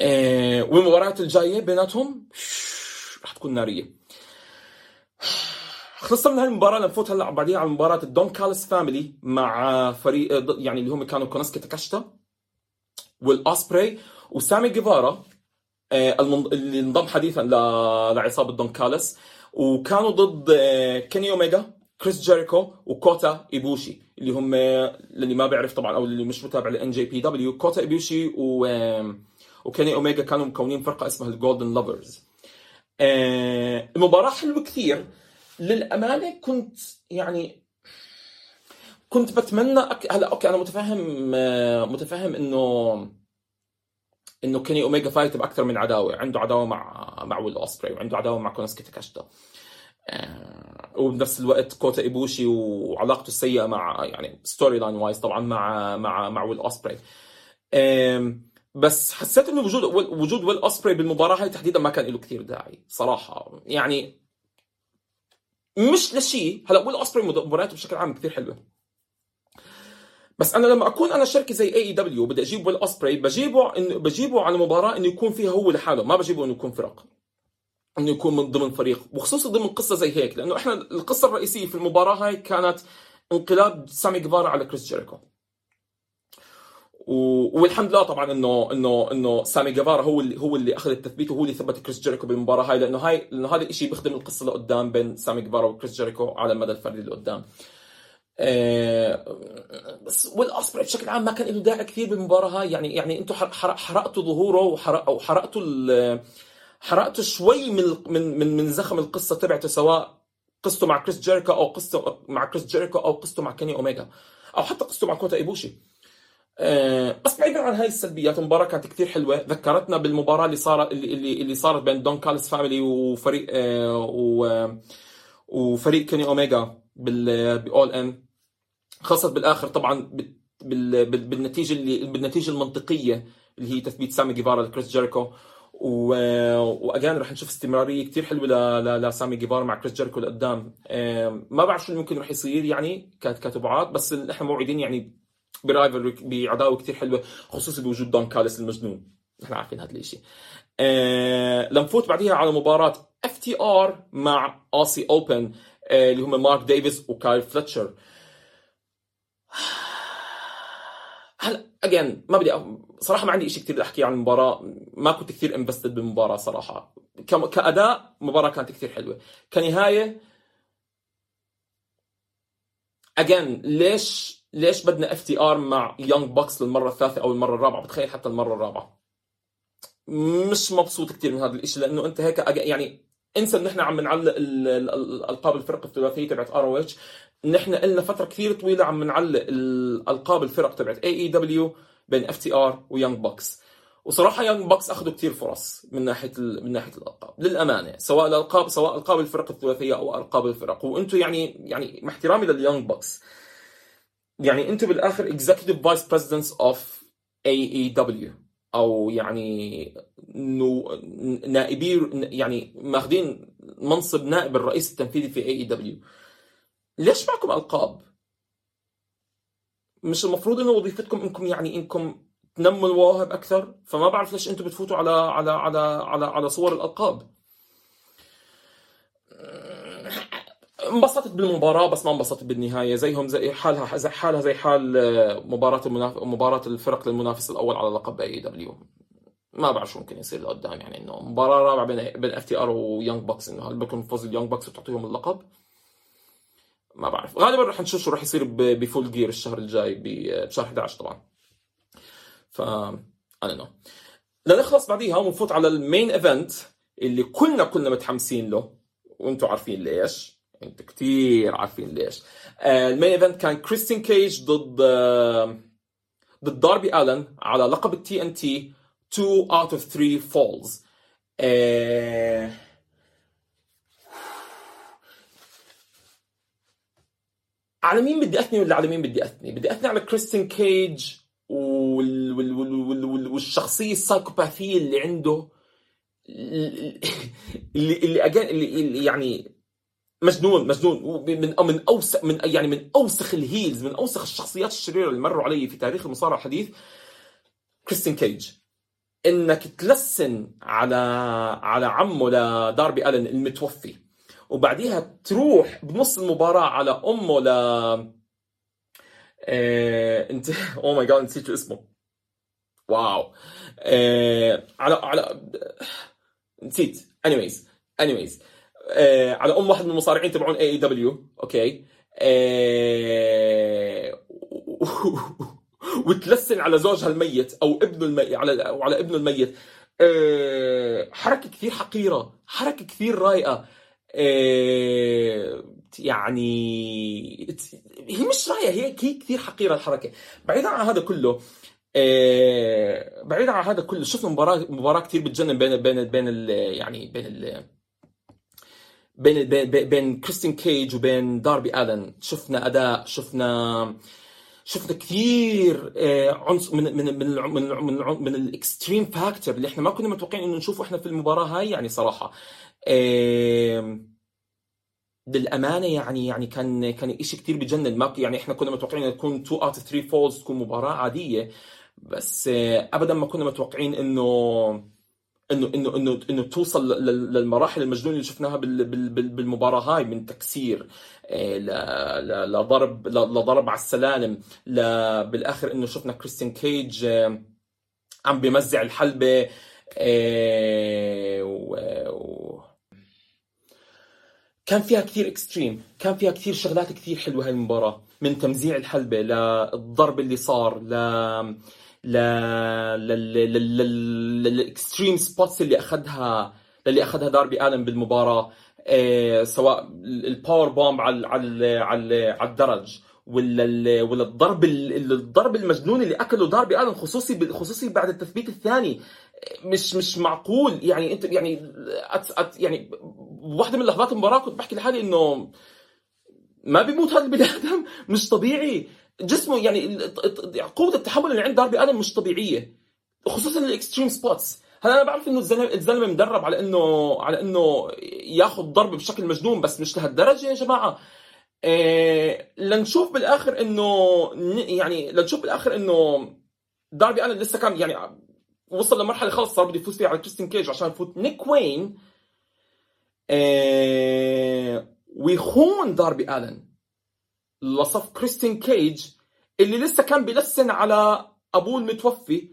آه والمباريات الجاية بيناتهم رح تكون نارية. خلصنا من هاي المباراة لنفوت هلأ بعدين على مباراة الدون كالس فاميلي مع فريق يعني اللي هم كانوا كونسكي تاكاشتا والأسبري وسامي جيفارا آه، اللي انضم حديثا لعصابة دون كالس وكانوا ضد آه، كيني اوميجا كريس جيريكو وكوتا إيبوشي. اللي هم اللي ما بيعرف طبعا أو اللي مش متابع لأن جي بي دبليو كوتا ايبوشي و وكيني اوميجا كانوا مكونين فرقة اسمها ال Golden Lovers المباراة حلوة كثير. للأمانة كنت يعني كنت بتمنى أك... هلا أوكي أنا متفهم متفهم إنه إنه كيني اوميجا فايت بأكثر من عداوة عنده عداوة مع مع ويل أوسبري وعنده عداوة مع كونسكي تاكاشتا. آه، وبنفس الوقت كوتا إيبوشي وعلاقته السيئة مع يعني storyline wise طبعا مع مع مع ويل اوسبري بس حسيت إنه وجود وجود ويل اوسبري بالمباراة هاي تحديدا ما كان له كثير داعي صراحة. يعني مش لشيء. هلا ويل اوسبري مبارياته بشكل عام كثير حلوة. بس أنا لما أكون أنا شركة زي اي دبليو بدي أجيب ويل اوسبري بجيبه انه بجيبه على مباراة إنه يكون فيها هو لحاله ما بجيبه إنه يكون فرق. انه يكون من ضمن فريق وخصوصا ضمن قصة زي هيك لأنه إحنا القصة الرئيسية في المباراة هاي كانت انقلاب سامي جيفارا على كريس جيريكو. والحمد لله طبعا إنه إنه إنه سامي جيفارا هو اللي هو اللي أخذ التثبيت وهو اللي ثبت كريس جيريكو بالمباراة هاي لأنه هاي لأنه هذا الشيء بيخدم القصة لقدام بين سامي جيفارا وكريس جيريكو على المدى الفردي لقدام. آه بس ويل اوسبري بشكل عام ما كان له داعي كثير بالمباراة هاي يعني يعني أنتم حرقتوا ظهوره وحرق أو حرقتوا حرقتوا شوي من من من, زخم القصة تبعته سواء قصته مع كريس جيريكو أو قصته مع كريس جيريكو أو قصته مع كيني اوميجا أو حتى قصته مع كوتا إيبوشي. آه، بس بعيدا عن هاي السلبيات المباراه كانت كثير حلوة. ذكرتنا بالمباراة اللي صارت اللي اللي صارت بين Don Callis Family وفريق آه، وفريق كيني اوميجا ب All In خلصت بالآخر طبعا بالنتيجة اللي بالنتيجة المنطقية اللي هي تثبيت سامي جيفارا لكريس جيريكو و again رح نشوف استمرارية كثير حلوة لسامي جيفارا مع كريس جيريكو لقدام. ما بعرف شو ممكن رح يصير يعني كتبعات بس إحنا موعدين يعني برايفل بعداوة كثير حلوة خصوصا بوجود دون كاليس المجنون. نحن عارفين هذا الشيء لنفوت بعديها على مباراة FTR مع Aussie Open آه اللي هم مارك ديفيس وكايل فلتشر هلا again ما بدي صراحة ما عندي شيء كثير احكي عن المباراة. ما كنت كثير انبستد بالمباراة صراحة. كأداء مباراه كانت كثير حلوة. كنهاية again ليش ليش بدنا FTR مع Young Bucks للمرة الثالثة أو المرة الرابعة؟ بتخيل حتى المرة الرابعة. مش مبسوط كثير من هذا الشيء لأنه أنت هيك يعني انسى إن إحنا عم نعلق الألقاب الفرق الثلاثية تبعت ROH. نحن قلنا فترة كثير طويلة عم نعلق الألقاب الفرق تبعت AEW بين FTR و Young Bucks وصراحة Young Bucks أخذوا كثير فرص من ناحية من ناحية الألقاب. للأمانة سواء الالقاب سواء ألقاب الفرق الثلاثية أو ألقاب الفرق. وأنتم يعني يعني مع احترامي لل Young Bucks يعني أنتم بالآخر executive vice presidents of AEW أو يعني نو نائبي يعني ماخذين منصب نائب الرئيس التنفيذي في AEW ليش معكم ألقاب؟ مش المفروض إنه وظيفتكم إنكم يعني إنكم تنموا المواهب أكثر فما بعرف ليش أنتم بتفوتوا على على على على على صور الألقاب انبسطت بالمباراة بس ما انبسطت بالنهاية زيهم زي حالها زي حالها زي حال آه، مباراة المناف... مباراة الفرق للمنافس الأول على لقب AEW ما بعرف شو ممكن يصير لقدام يعني إنه مباراة رابعة بين بين FTR و Young Bucks إنه هل بكون فوز ال Young Bucks وتعطيهم اللقب؟ ما بعرف. غالبا رح نشوف شو رح يصير ب Full Gear الشهر الجاي بشهر 11 طبعا. ف I know لنخلص بعديها ونفوت على ال main event اللي كلنا كلنا متحمسين له. وأنتم عارفين ليش. أنتوا كثير عارفين ليش. آه، ال main event كان كريستين كيج ضد آه، ضد داربي آلن على لقب ال TNT. 2 out of 3 falls على مين بدي أثني ولا على مين بدي أثني؟ بدي أثني على كريستين كيج وال... وال... وال... وال... والشخصية السايكوباثية اللي عنده اللي اللي, اللي, اللي يعني مجنون مجنون من من أوسخ من يعني من أوسخ ال heels من أوسخ الشخصيات الشريرة اللي مروا علي في تاريخ المصارعة الحديث كريستين كيج إنك تلسن على على عمه لداربي ألن المتوفي وبعديها تروح بنص المباراة على امه ل آه... انت oh my God نسيت اسمه wow آه... على على نسيت anyways anyways آه... على أم واحد من المصارعين تبعون اي اي دبليو أوكي. وتلسن على زوجها الميت أو ابنه الميت على وعلى ابنه الميت. حركة كثير حقيرة حركة كثير رايقه. يعني هي مش راية هي هي كثير حقيرة الحركة بعيدا عن هذا كله آه... بعيدا عن هذا كله شفنا مباراة مباراة كثير بتجنن بين بين بين. يعني بين ال... بين بين بين كريستين كيج وبين داربي الن شفنا أداء شفنا شفنا كثير عنصر من من من من من, من ال extreme factor اللي إحنا ما كنا متوقعين إنه نشوفه إحنا في المباراة هاي يعني صراحة للامانه يعني يعني كان كان شيء كثير بجنن. ما يعني إحنا كنا متوقعين تكون 2 out 3 falls تكون مباراة عادية بس ابدا ما كنا متوقعين إنه إنه إنه إنه إنه توصل للمراحل المجنونة اللي شفناها بالمباراة هاي من تكسير لضرب لضرب على السلالم بالآخر إنه شفنا كريستيان كيج عم بمزع الحلبة كان فيها كثير extreme كان فيها كثير شغلات كثير حلوة هاي المباراة. من تمزيع الحلبة للضرب اللي صار ل ل لل extreme spots اللي أخذها اللي أخذها داربي آلن بالمباراة إيه سواء ال power bomb على على, على الدرج ولا ولا الضرب الضرب المجنون اللي أكله داربي آلن خصوصي خصوصي بعد التثبيت الثاني. مش مش معقول. يعني انت يعني at at يعني واحدة من لحظات المباراه كنت بحكي لحالي إنه ما بيموت هذا البني آدم مش طبيعي. جسمه يعني قوة التحمل اللي عند داربي الن مش طبيعية خصوصا ال extreme spots هلا أنا بعرف إنه الزلمة مدرب على إنه على إنه ياخذ ضرب بشكل مجنون بس مش لهالدرجة يا جماعة. إيه لنشوف بالآخر إنه يعني لنشوف بالآخر إنه داربي الن لسه كان يعني وصل لمرحلة خلص صار بده يفوز فيها على كريستيان كيج عشان يفوت نيك وين إيه ويخون داربي آلن لصف كريستيان كيج اللي لسه كان بيلسن على أبوه المتوفي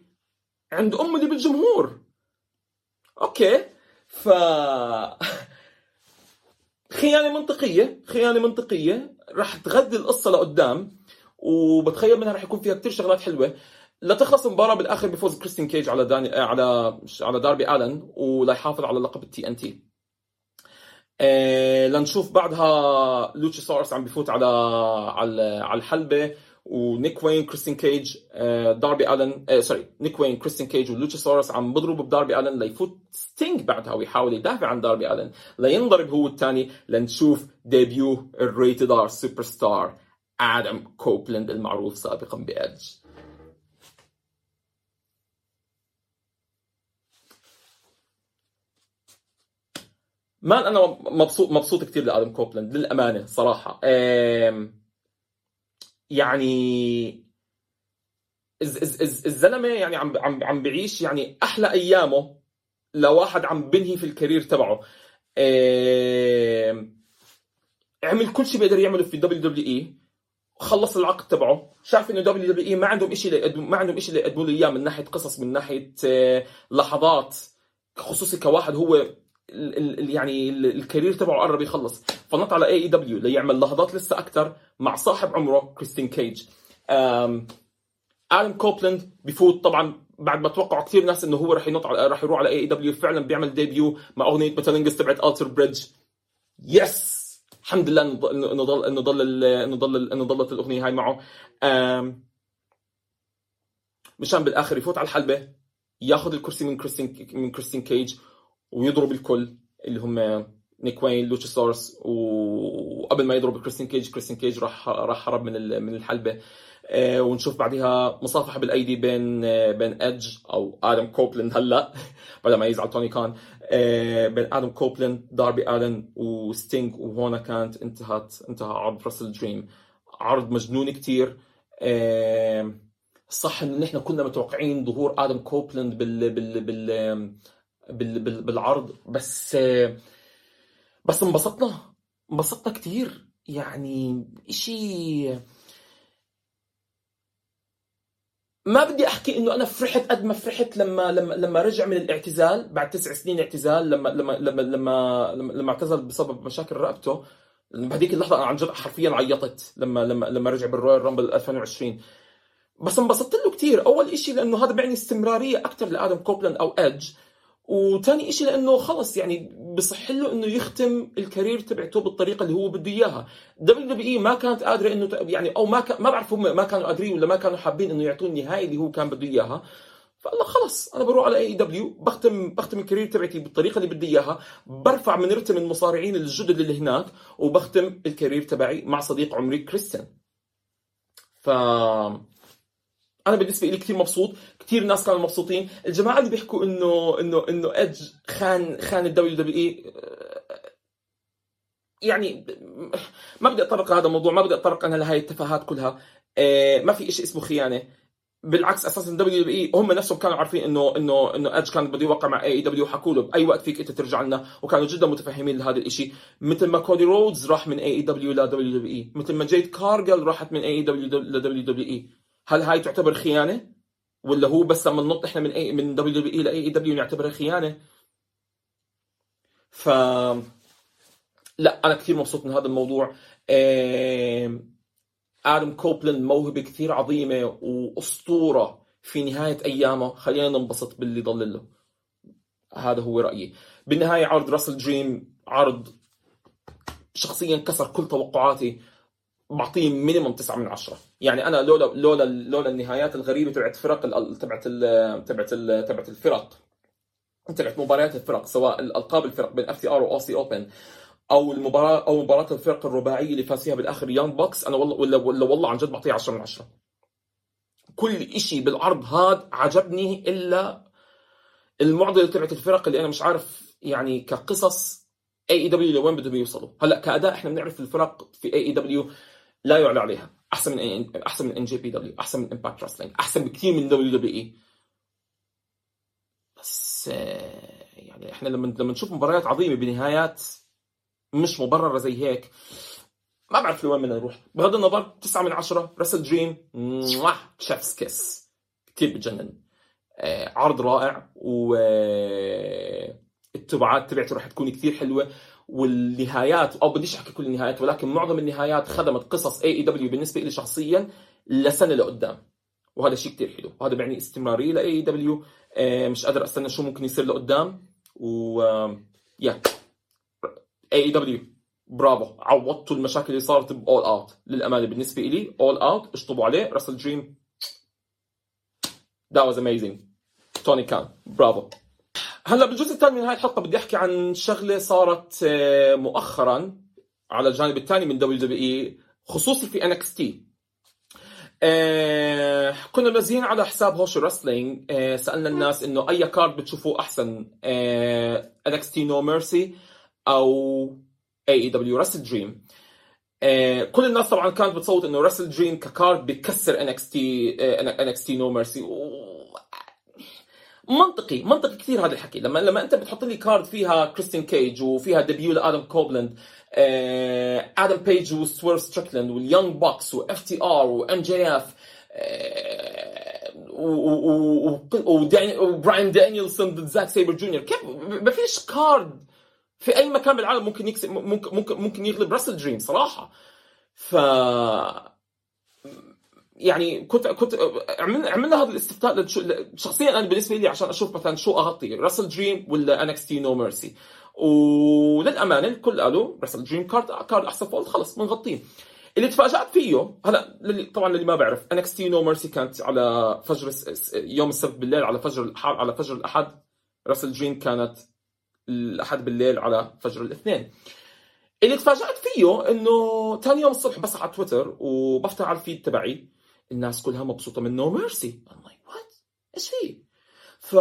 عند أمه اللي بالجمهور. أوكي ف خيانة منطقية خيانة منطقية. راح تغذي القصة لقدام وبتخيل منها راح يكون فيها كثير شغلات حلوة لتخلص المباراة بالآخر بفوز كريستيان كيج على داني على على داربي آلن وليحافظ على لقب ال TNT. آه لنشوف بعدها لوتشاسورس عم بفوت على على على الحلبة ونيك وين كريستيان كيج آه داربي آلن آه sorry نيك وين كريستيان كيج ولوتشاسورس عم بضربوا بداربي آلن ليفوت ستينج بعدها ويحاول يدافع عن داربي آلن. لينضرب هو الثاني. لنشوف debut ال Rated R Superstar آدم كوبلاند المعروف سابقا بإدج. man أنا مبسوط مبسوط كثير لآدم كوبلاند للأمانة صراحة. يعني الزلمة يعني عم عم عم بعيش يعني أحلى أيامه لواحد عم بنهي في ال career تبعه. عمل كل شيء بيقدر يعمله في WWE خلص العقد تبعه. شاف إنه WWE ما عندهم شيء ما عندهم شيء يقدموا له إياه من ناحية قصص من ناحية آه، لحظات خصوصي كواحد هو ال يعني ال career تبعه قرب يخلص. فنط على AEW ليعمل لحظات لسه أكثر مع صاحب عمره كريستيان كيج آدم كوبلاند بفوت طبعا بعد ما توقعوا كثير ناس إنه هو رح ينط على رح يروح على AEW فعلا بيعمل debut مع أغنية Metalingus تبعت Alter Bridge yes الحمد لله انه ضل إنه ضل إنه ضل إنه ضلت الأغنية هاي معه. مشان بالآخر يفوت على الحلبة ياخذ الكرسي من كريستيان من كريستيان كيج ويضرب الكل اللي هم نيك وين لوتشاسورس وقبل ما يضرب كريستيان كيج كريستيان كيج راح راح هرب من من الحلبة. آه، ونشوف بعدها مصافحة بالأيدي بين آه، بين إدج أو آدم كوبلند هلأ بدل ما يزعل توني كان. آه، بين آدم كوبلند داربي الن وستينج وهون كانت انتهت انتهى عرض WrestleDream. عرض مجنون كتير. صح انه نحن كنا متوقعين ظهور آدم كوبلند بال بال بال بالعرض. بس بس انبسطنا. انبسطنا كتير. يعني إشي ما بدي أحكي إنه أنا فرحت قد ما فرحت لما لما لما رجع من الاعتزال بعد تسع سنين اعتزال لما لما لما لما, لما اعتزل بسبب مشاكل رقبته. بهذيك اللحظة أنا عن جد حرفيا عيطت لما لما لما رجع بال Royal Rumble 2020 بس انبسطت له كثير أول شيء لأنه هذا بيعني استمرارية أكثر لآدم كوبلاند أو إدج. وثاني شيء لأنه خلص يعني بصح له إنه يختم ال career تبعته بالطريقة اللي هو بده إياها. WWE ما كانت قادرة إنه يعني أو ما ما بعرف هم ما كانوا قادرين ولا ما كانوا حابين إنه يعطوه النهايه اللي هو كان بده إياها. فقال خلص أنا بروح على AEW بختم بختم ال career تبعتي بالطريقة اللي بدي إياها. برفع من رتم المصارعين الجدد اللي هناك وبختم ال career تبعي مع صديق عمري كريستيان. ف أنا بالنسبة لي كثير مبسوط. كثير ناس كانوا مبسوطين. الجماعة اللي بيحكوا إنه إنه إنه إدج خان خان ال WWE يعني ما بدي اتطرق لهذا الموضوع ما بدي اتطرق أنا لهي التفاهات كلها. آه، ما في شيء اسمه خيانة. بالعكس أساسا WWE هم نفسهم كانوا عارفين إنه إنه إنه إدج كان بده يوقع مع AEW حكوا له بأي وقت فيك أنت ترجع لنا وكانوا جدا متفهمين لهذا الشيء مثل ما كودي رودز راح من اي دبليو لدبليو دبليو إي مثل ما جيد كارجيل راحت من اي دبليو لدبليو دبليو إي. هل هاي تعتبر خيانة؟ ولا هو بس لما ننط إحنا من اي من دبليو دبليو اي لاي اي دبليو نعتبرها خيانة؟ ف لا أنا كثير مبسوط من هذا الموضوع. آدم كوبلاند موهبة كثير عظيمة وأسطورة في نهاية أيامه. خلينا ننبسط باللي ضل له. هذا هو رأيي. بالنهاية عرض WrestleDream عرض شخصيا كسر كل توقعاتي. بعطيه minimum 9 من 10 يعني أنا لولا لولا لولا النهايات الغريبة تبعت فرق تبعت تبعت تبعت الفرق. تبعت مباريات الفرق سواء الألقاب الفرق بين FTR و Aussie Open أو المباراه أو مباراة الفرق الرباعية اللي فاز فيها بالآخر Young Bucks. أنا والله ولا, ولا والله عن جد بعطيه 10 من 10 كل شيء بالعرض هذا عجبني إلا المعضلة تبعت الفرق اللي أنا مش عارف يعني كقصص AEW لوين بدهم يوصلوا. هلأ كأداء إحنا بنعرف الفرق في AEW لا يعلى عليها. أحسن من أحسن من NJPW أحسن من Impact Wrestling أحسن بكثير من WWE. بس آه، يعني إحنا لما لما نشوف مباريات عظيمة بنهايات مش مبررة زي هيك ما بعرف لوين بدنا نروح. بغض النظر 9 من 10 WrestleDream تشيفز كيس كثير بتجنن. آه، عرض رائع و آه، التبعات تبعته رح تكون كثير حلوة. والنهايات أو بديش أحكي كل النهايات ولكن معظم النهايات خدمت قصص AEW بالنسبة لي شخصيا لسنة لقدام. وهذا شيء كثير حلو. وهذا بيعني استمرارية ل AEW مش قادر أستنى شو ممكن يصير لقدام. و يا AEW برافو. عوضتوا المشاكل اللي صارت ب All Out للأمانة بالنسبة لي All Out أشطبوا عليه. WrestleDream that was amazing. Tony Khan برافو. هلا بالجزء الثاني من هاي الحلقة بدي أحكي عن شغلة صارت آه، مؤخرا على الجانب الثاني من WWE خصوصي في NXT. كنا منزلين على حساب Hosheh Wrestling آه سألنا الناس إنه أي card بتشوفوه أحسن NXT No Mercy أو AEW WrestleDream كل الناس طبعا كانت بتصوت إنه WrestleDream ك card بيكسر NXT NXT No Mercy منطقي منطقي كثير هذا الحكي. لما لما أنت بتحط لي card فيها Christian Cage وفيها debut ل Adam Copeland آه Adam Page و Swerve Strickland وال Young Bucks و FTR و MJF و Bryan Danielson ضد Zack Sabre Jr. كيف؟ ما فيش card في أي مكان بالعالم ممكن يكسب ممكن ممكن يغلب WrestleDream صراحة. ف يعني كنت كنت عملنا عملنا هذا الاستفتاء شخصيا أنا بالنسبة لي عشان أشوف مثلا شو أغطي WrestleDream ولا NXT No Mercy وللأمانة الكل قالوا WrestleDream card card أحسن فولد خلص بنغطيه اللي تفاجأت فيه هلا طبعا اللي ما بعرف NXT No Mercy كانت على فجر يوم السبت بالليل على فجر على فجر الأحد. WrestleDream كانت الأحد بالليل على فجر الاثنين. اللي تفاجأت فيه إنه ثاني يوم الصبح بس على تويتر وبفتح على ال feed تبعي. الناس كلها مبسوطة من No Mercy what إيش في ف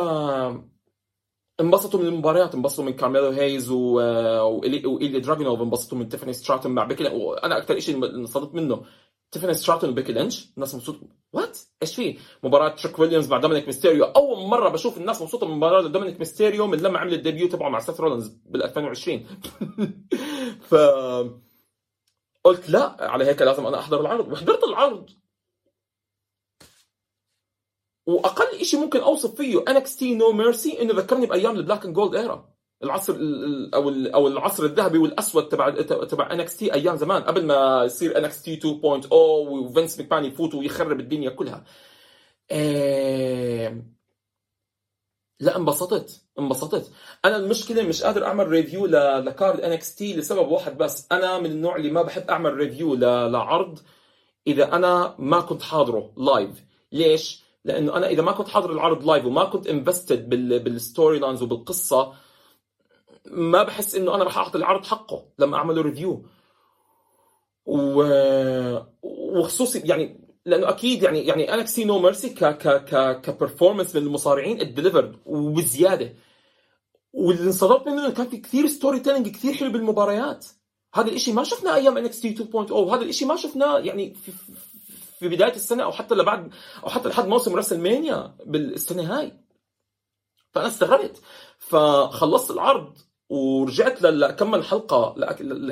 انبسطوا من المباريات انبسطوا من Carmelo Hayes و... و Ilja Dragunov انبسطوا من Tiffany Stratton مع Becky وأنا أكثر شيء انصدمت منه Tiffany Stratton و Becky Lynch الناس مبسوطه what إيش في؟ مباراة Trick Williams مع Dominik Mysterio. أول مرة بشوف الناس مبسوطة من مباراة Dominik Mysterio من لما عمل ال debut تبعه مع Seth Rollins بال 2020 ف قلت لا على هيك لازم أنا أحضر العرض. وحضرت العرض. وأقل شيء ممكن أوصف فيه NXT No Mercy إنه ذكرني بأيام ال black and gold era العصر أو أو العصر الذهبي والأسود تبع تبع NXT أيام زمان قبل ما يصير NXT 2.0 و Vince McMahon يفوت ويخرب الدنيا كلها. لا انبسطت انبسطت. أنا المشكلة مش قادر أعمل review ل card NXT لسبب واحد بس. أنا من النوع اللي ما بحب أعمل review لعرض إذا أنا ما كنت حاضره live ليش؟ لأنه أنا إذا ما كنت حاضر العرض live وما كنت invested بال story lines وبالقصة ما بحس إنه أنا رح اعطي العرض حقه لما اعمل له review و... وخصوصي يعني لأنه أكيد يعني يعني NXT No Mercy ك ك ك ك performance من المصارعين it delivered وبزياده واللي انصدمت منه إنه كان في كثير storytelling كثير حلو بالمباريات. هذا الشيء ما شفناه أيام NXT 2.0 وهذا الشيء ما شفناه يعني في, في بداية السنة أو حتى لبعد أو حتى لحد موسم WrestleMania بالسنة هاي. فأنا استغربت. فخلصت العرض ورجعت لكم حلقة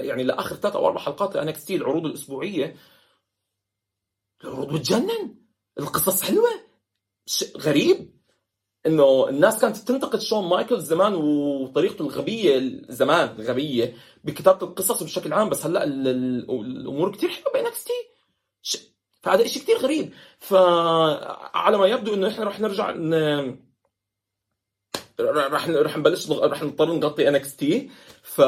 يعني لآخر ثلاث أو أربع حلقات ل NXT العروض الأسبوعية. العروض بتجنن. القصص حلوة. غريب. إنه الناس كانت تنتقد Shawn Michaels زمان وطريقته الغبية زمان غبية بكتابة القصص بشكل عام بس هلأ الأمور كثير حلوة ب NXT فهذا شيء كثير غريب. فعلى ما يبدو إنه إحنا رح نرجع ن... رح رح نبلش رح نضطر نغطي NXT ف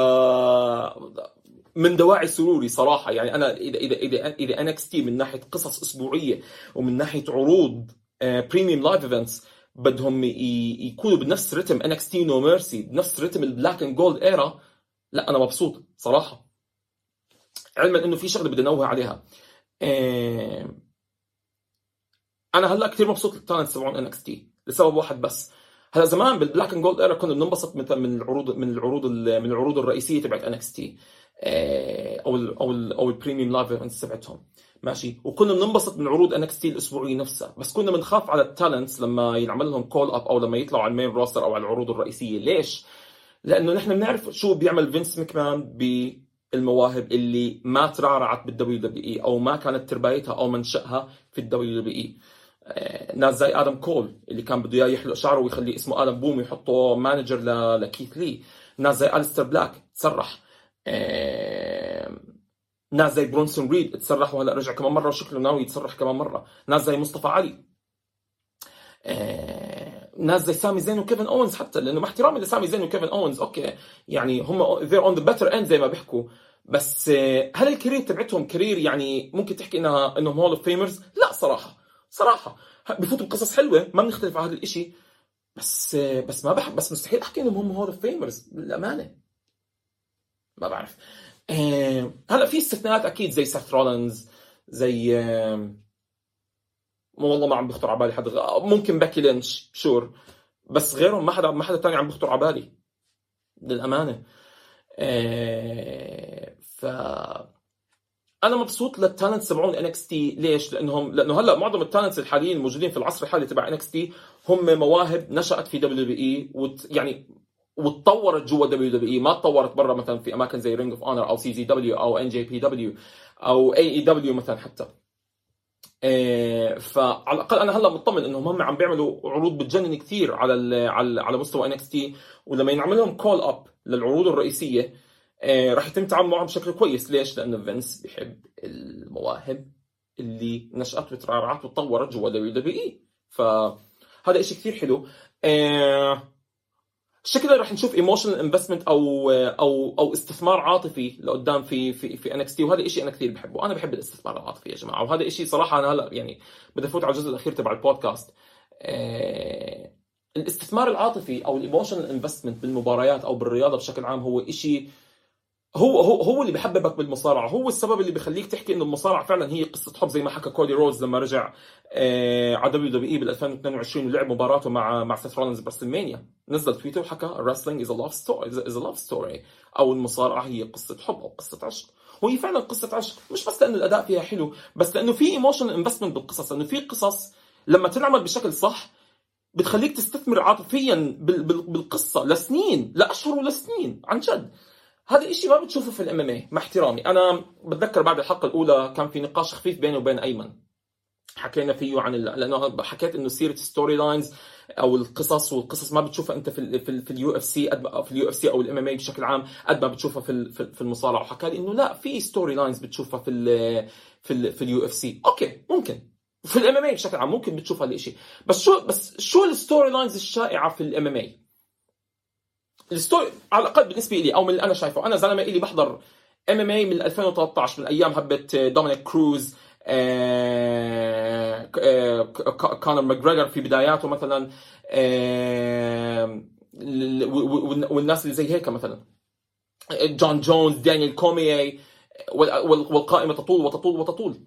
من دواعي سروري صراحة يعني أنا اذا اذا اذا إذا NXT من ناحية قصص أسبوعية ومن ناحية عروض premium live events بدهم يكونوا بنفس رتم NXT No Mercy بنفس رتم ال black and gold era لا أنا مبسوط صراحة. علما إنه في شغلة بدي أنوه عليها. أنا هلا كثير مبسوط بال talents تبعون NXT لسبب واحد بس. هلا زمان بال black and gold era كنا بننبسط مثلا من العروض من العروض من العروض الرئيسية تبعت NXT أو ال أو ال أو ال premium live events تبعتهم. ماشي؟ وكنا بننبسط من عروض NXT الأسبوعية نفسها. بس كنا بنخاف على ال talents لما ينعمل لهم call up أو لما يطلعوا على ال main roster أو على العروض الرئيسية. ليش؟ لأنه نحن بنعرف شو بيعمل فينس مكمان بالمواهب اللي ما ترعرعت بال WWE أو ما كانت ترباية أو منشأها في ال WWE. ناس زي آدم كول اللي كان بده إياه يحلق شعره ويخليه اسمه آدم بوم ويحطه manager لكيث لي. ناس زي أليستر بلاك تسرح ناس زي برونسون ريد تسرح وهلا رجع كمان مرة وشكله ناوي يتسرح كمان مرة. ناس زي مصطفى علي. ناس زي سامي زين وكيفن اونز حتى لأنه مع احترامي لسامي زين وكيفن اونز أوكي. يعني هم they're on the better end زي ما بيحكوا. بس هل ال career تبعتهم career يعني ممكن تحكي إنها إنهم hall of famers؟ لا صراحة. صراحة. بفوتوا بقصص حلوة ما بنختلف على هذا الشيء بس بس ما بحب بس مستحيل أحكي إنهم هم hall of famers للأمانة. ما بعرف. آه هلا في استثناءات أكيد زي سيث رولينز زي آه والله ما عم بخطر على بالي حدا ممكن بيكي لينش sure. بس غيرهم ما حدا ما حدا ثاني عم بخطر على بالي. للأمانة. آه ف أنا مبسوط لل talents تبعون NXT. ليش؟ لانهم لأنه هلأ معظم ال talents الحاليين الموجودين في العصر الحالي تبع NXT هم مواهب نشأت في WWE يعني وتطورت جوا WWE. ما تطورت برا مثلا في أماكن زي Ring of Honor أو CZW أو NJPW أو AEW مثلا حتى. فعلى الأقل أنا هلأ مطمن إنهم هم عم بيعملوا عروض بتجنن كثير على على على مستوى NXT ولما ينعمل لهم call up للعروض الرئيسية إيه راح يتم التعامل معهم بشكل كويس. ليش؟ لأنه فينس بيحب المواهب اللي نشأت وترعرعت وتطورت جوا WWE فهذا شيء كثير حلو. شكله رح نشوف emotional investment أو أو أو استثمار عاطفي لقدام في في في NXT وهذا الشيء أنا كثير بحبه. أنا بحب الاستثمار العاطفي يا جماعة وهذا الشيء صراحة أنا هلا يعني بدي أفوت على الجزء الأخير تبع البودكاست. آه الاستثمار العاطفي أو ال emotional investment بالمباريات أو بالرياضة بشكل عام هو شيء هو هو هو اللي بحببك بالمصارعة. هو السبب اللي بخليك تحكي إنه المصارعة فعلا هي قصة حب زي ما حكى كودي رودز لما رجع آه على WWE بال 2022 ولعب مباراته مع مع سيث رولينز ب WrestleMania نزل تويتر وحكى wrestling is a love story is a love story. أو المصارعة هي قصة حب أو قصة عشق. وهي فعلا قصة عشق. مش بس لأنه الأداء فيها حلو بس لأنه في emotional investment بالقصص. لأنه في قصص لما تنعمل بشكل صح بتخليك تستثمر عاطفيا بالقصة لسنين لأشهر ولسنين عن جد. هذا الشيء ما بتشوفه في ال MMA مع احترامي. أنا بتذكر بعد الحلقة الأولى كان في نقاش خفيف بيني وبين أيمن. حكينا فيه عن. لأنه حكيت إنه سيرة story lines أو القصص والقصص ما بتشوفها أنت في ال في, ال UFC في ال UFC أو ال MMA بشكل عام قد ما بتشوفها في في المصارعة. وحكى لي إنه لا في story lines بتشوفها في ال في ال في ال UFC أوكي ممكن. في ال MMA بشكل عام ممكن بتشوف هذا الشيء بس شو بس شو ال story lines الشائعة في ال MMA ال story على الأقل بالنسبة لي أو من اللي أنا شايفه. أنا زلمة اللي بحضر MMA من 2013 من أيام هبة دومينيك كروز آه، آه، كونر ماكجريجر في بداياته مثلا آه، والناس اللي زي هيك مثلا. جون جونز دانيال كورمييه والقائمة تطول وتطول وتطول.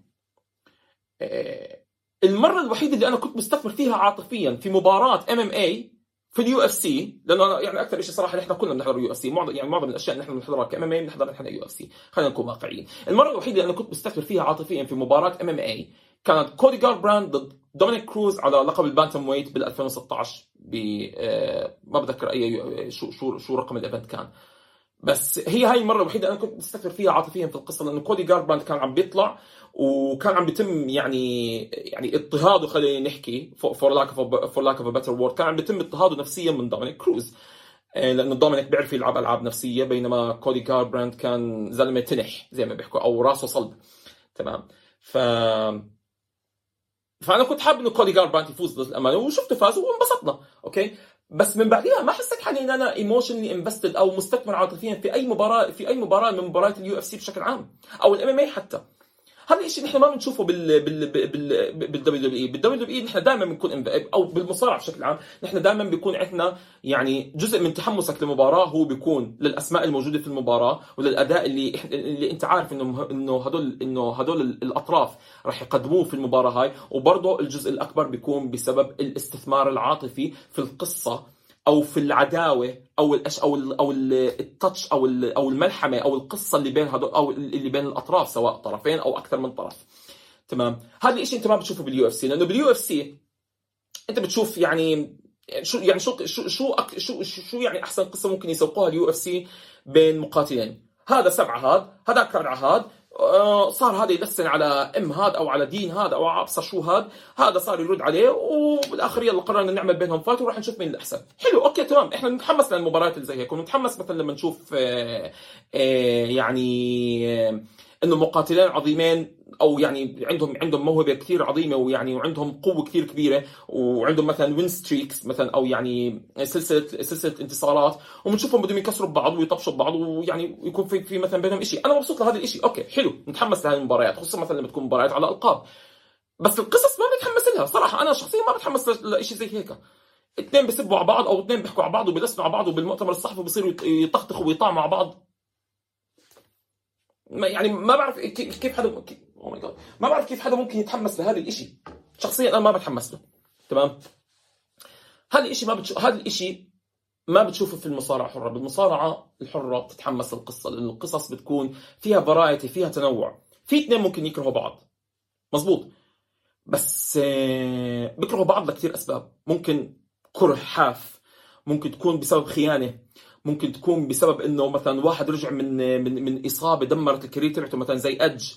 المرة الوحيدة اللي أنا كنت مستثمر فيها عاطفيا في مباراة MMA في ال UFC لأنه يعني أكثر شيء صراحة نحن كلنا بنحضر UFC. معظم يعني معظم الأشياء اللي نحن بنحضرها ك MMA بنحضرها نحن UFC. خلينا نكون واقعيين. المرة الوحيدة اللي أنا كنت مستثمر فيها عاطفيا في مباراة MMA كانت كودي جاربراند ضد دومينيك كروز على لقب ال bantamweight بال 2016 ب آه، ما بتذكر أي شو شو شو رقم ال event كان. بس هي هاي المرة الوحيدة أنا كنت مستثمر فيها عاطفيا في القصة لأنه كودي جاربراند كان عم بيطلع وكان عم بيتم يعني يعني اضطهاده خلينا نحكي for lack for lack of better word كان عم بيتم اضطهاده نفسيا من دومينيك كروز. آه، لأنه دومينيك بيعرف يلعب ألعاب نفسية بينما كودي جاربراند كان زلمة تنح زي ما بيحكوا أو راسه صلب. تمام. ف فأنا كنت حابب إنه كودي جاربراند يفوز للأمانة وشفته فاز وانبسطنا. أوكي؟ بس من بعدها ما حسيت حالي إن أنا emotionally invested أو مستثمر عاطفيا في أي مباراه في أي مباراة من مباريات ال UFC بشكل عام أو ال MMA حتى. هذا الشيء نحن ما بنشوفه بال بال بال بالدبليو دبليو إي. بالدبليو دبليو إي نحن دائما بنكون أو بالمصارعة بشكل عام نحن دائما بيكون عندنا يعني جزء من تحمسك للمباراة هو بيكون للأسماء الموجودة في المباراة وللأداء اللي اللي أنت عارف إنه إنه هدول إنه هدول الأطراف راح يقدموه في المباراة هاي. وبرضه الجزء الأكبر بيكون بسبب الاستثمار العاطفي في القصة أو في العداوة أو الأش أو ال أو التاتش أو أو الملحمة أو القصة اللي بين هدول أو اللي بين الأطراف سواء طرفين أو أكثر من طرف. تمام؟ هذا الشيء أنت ما بتشوفه بال UFC لأنه بال UFC أنت بتشوف يعني شو يعني شو شو شو شو, شو يعني أحسن قصة ممكن يسوقوها ال UFC بين مقاتلين. هذا سب على هذا هذاك رد عليه آه، صار هذا يلسن على أم هذا أو على دين هذا أو أبصر شو هذا. هذا صار يرد عليه وبالآخر يلا قررنا نعمل بينهم fight وراح نشوف مين الأحسن. حلو أوكي تمام. إحنا نتحمس للمباريات اللي زي هيك. ونتحمس مثلا لما نشوف آه، آه، يعني إنه مقاتلين عظيمين أو يعني عندهم عندهم موهبة كثير عظيمة ويعني وعندهم قوة كثير كبيرة وعندهم مثلا win streaks مثلا أو يعني سلسله سلسلة انتصارات وبنشوفهم بدهم يكسروا ببعض ويطبشوا ببعض ويعني يكون في في مثلا بينهم شيء أنا مبسوط لهذا الشيء أوكي حلو. نتحمس لهذه المباريات خصوصا مثلا لما تكون مباريات على ألقاب. بس القصص ما بتحمس لها صراحة. أنا شخصيا ما بتحمس لشيء زي هيك. اثنين بيسبوا على بعض أو اثنين بيحكوا على بعض وبيلسنوا على بعض وبالمؤتمر الصحفي بيصيروا يطخطخوا ويطعموا مع بعض. يعني ما بعرف كيف حدا oh my God ما بعرف كيف حدا ممكن يتحمس لهذا الشيء شخصيا أنا ما بتحمس له تمام؟ هذا الشيء ما بتشوف هذا الشيء ما بتشوفه في المصارعة الحره بالمصارعة الحرة بتتحمس للقصة لأن القصص بتكون فيها variety فيها تنوع. في اثنين ممكن يكرهوا بعض. مزبوط بس آه، بيكرهوا بعض لكثير أسباب. ممكن كره حاف ممكن تكون بسبب خيانة ممكن تكون بسبب إنه مثلا واحد رجع من من من إصابة دمرت ال career تبعته مثلا زي أدج.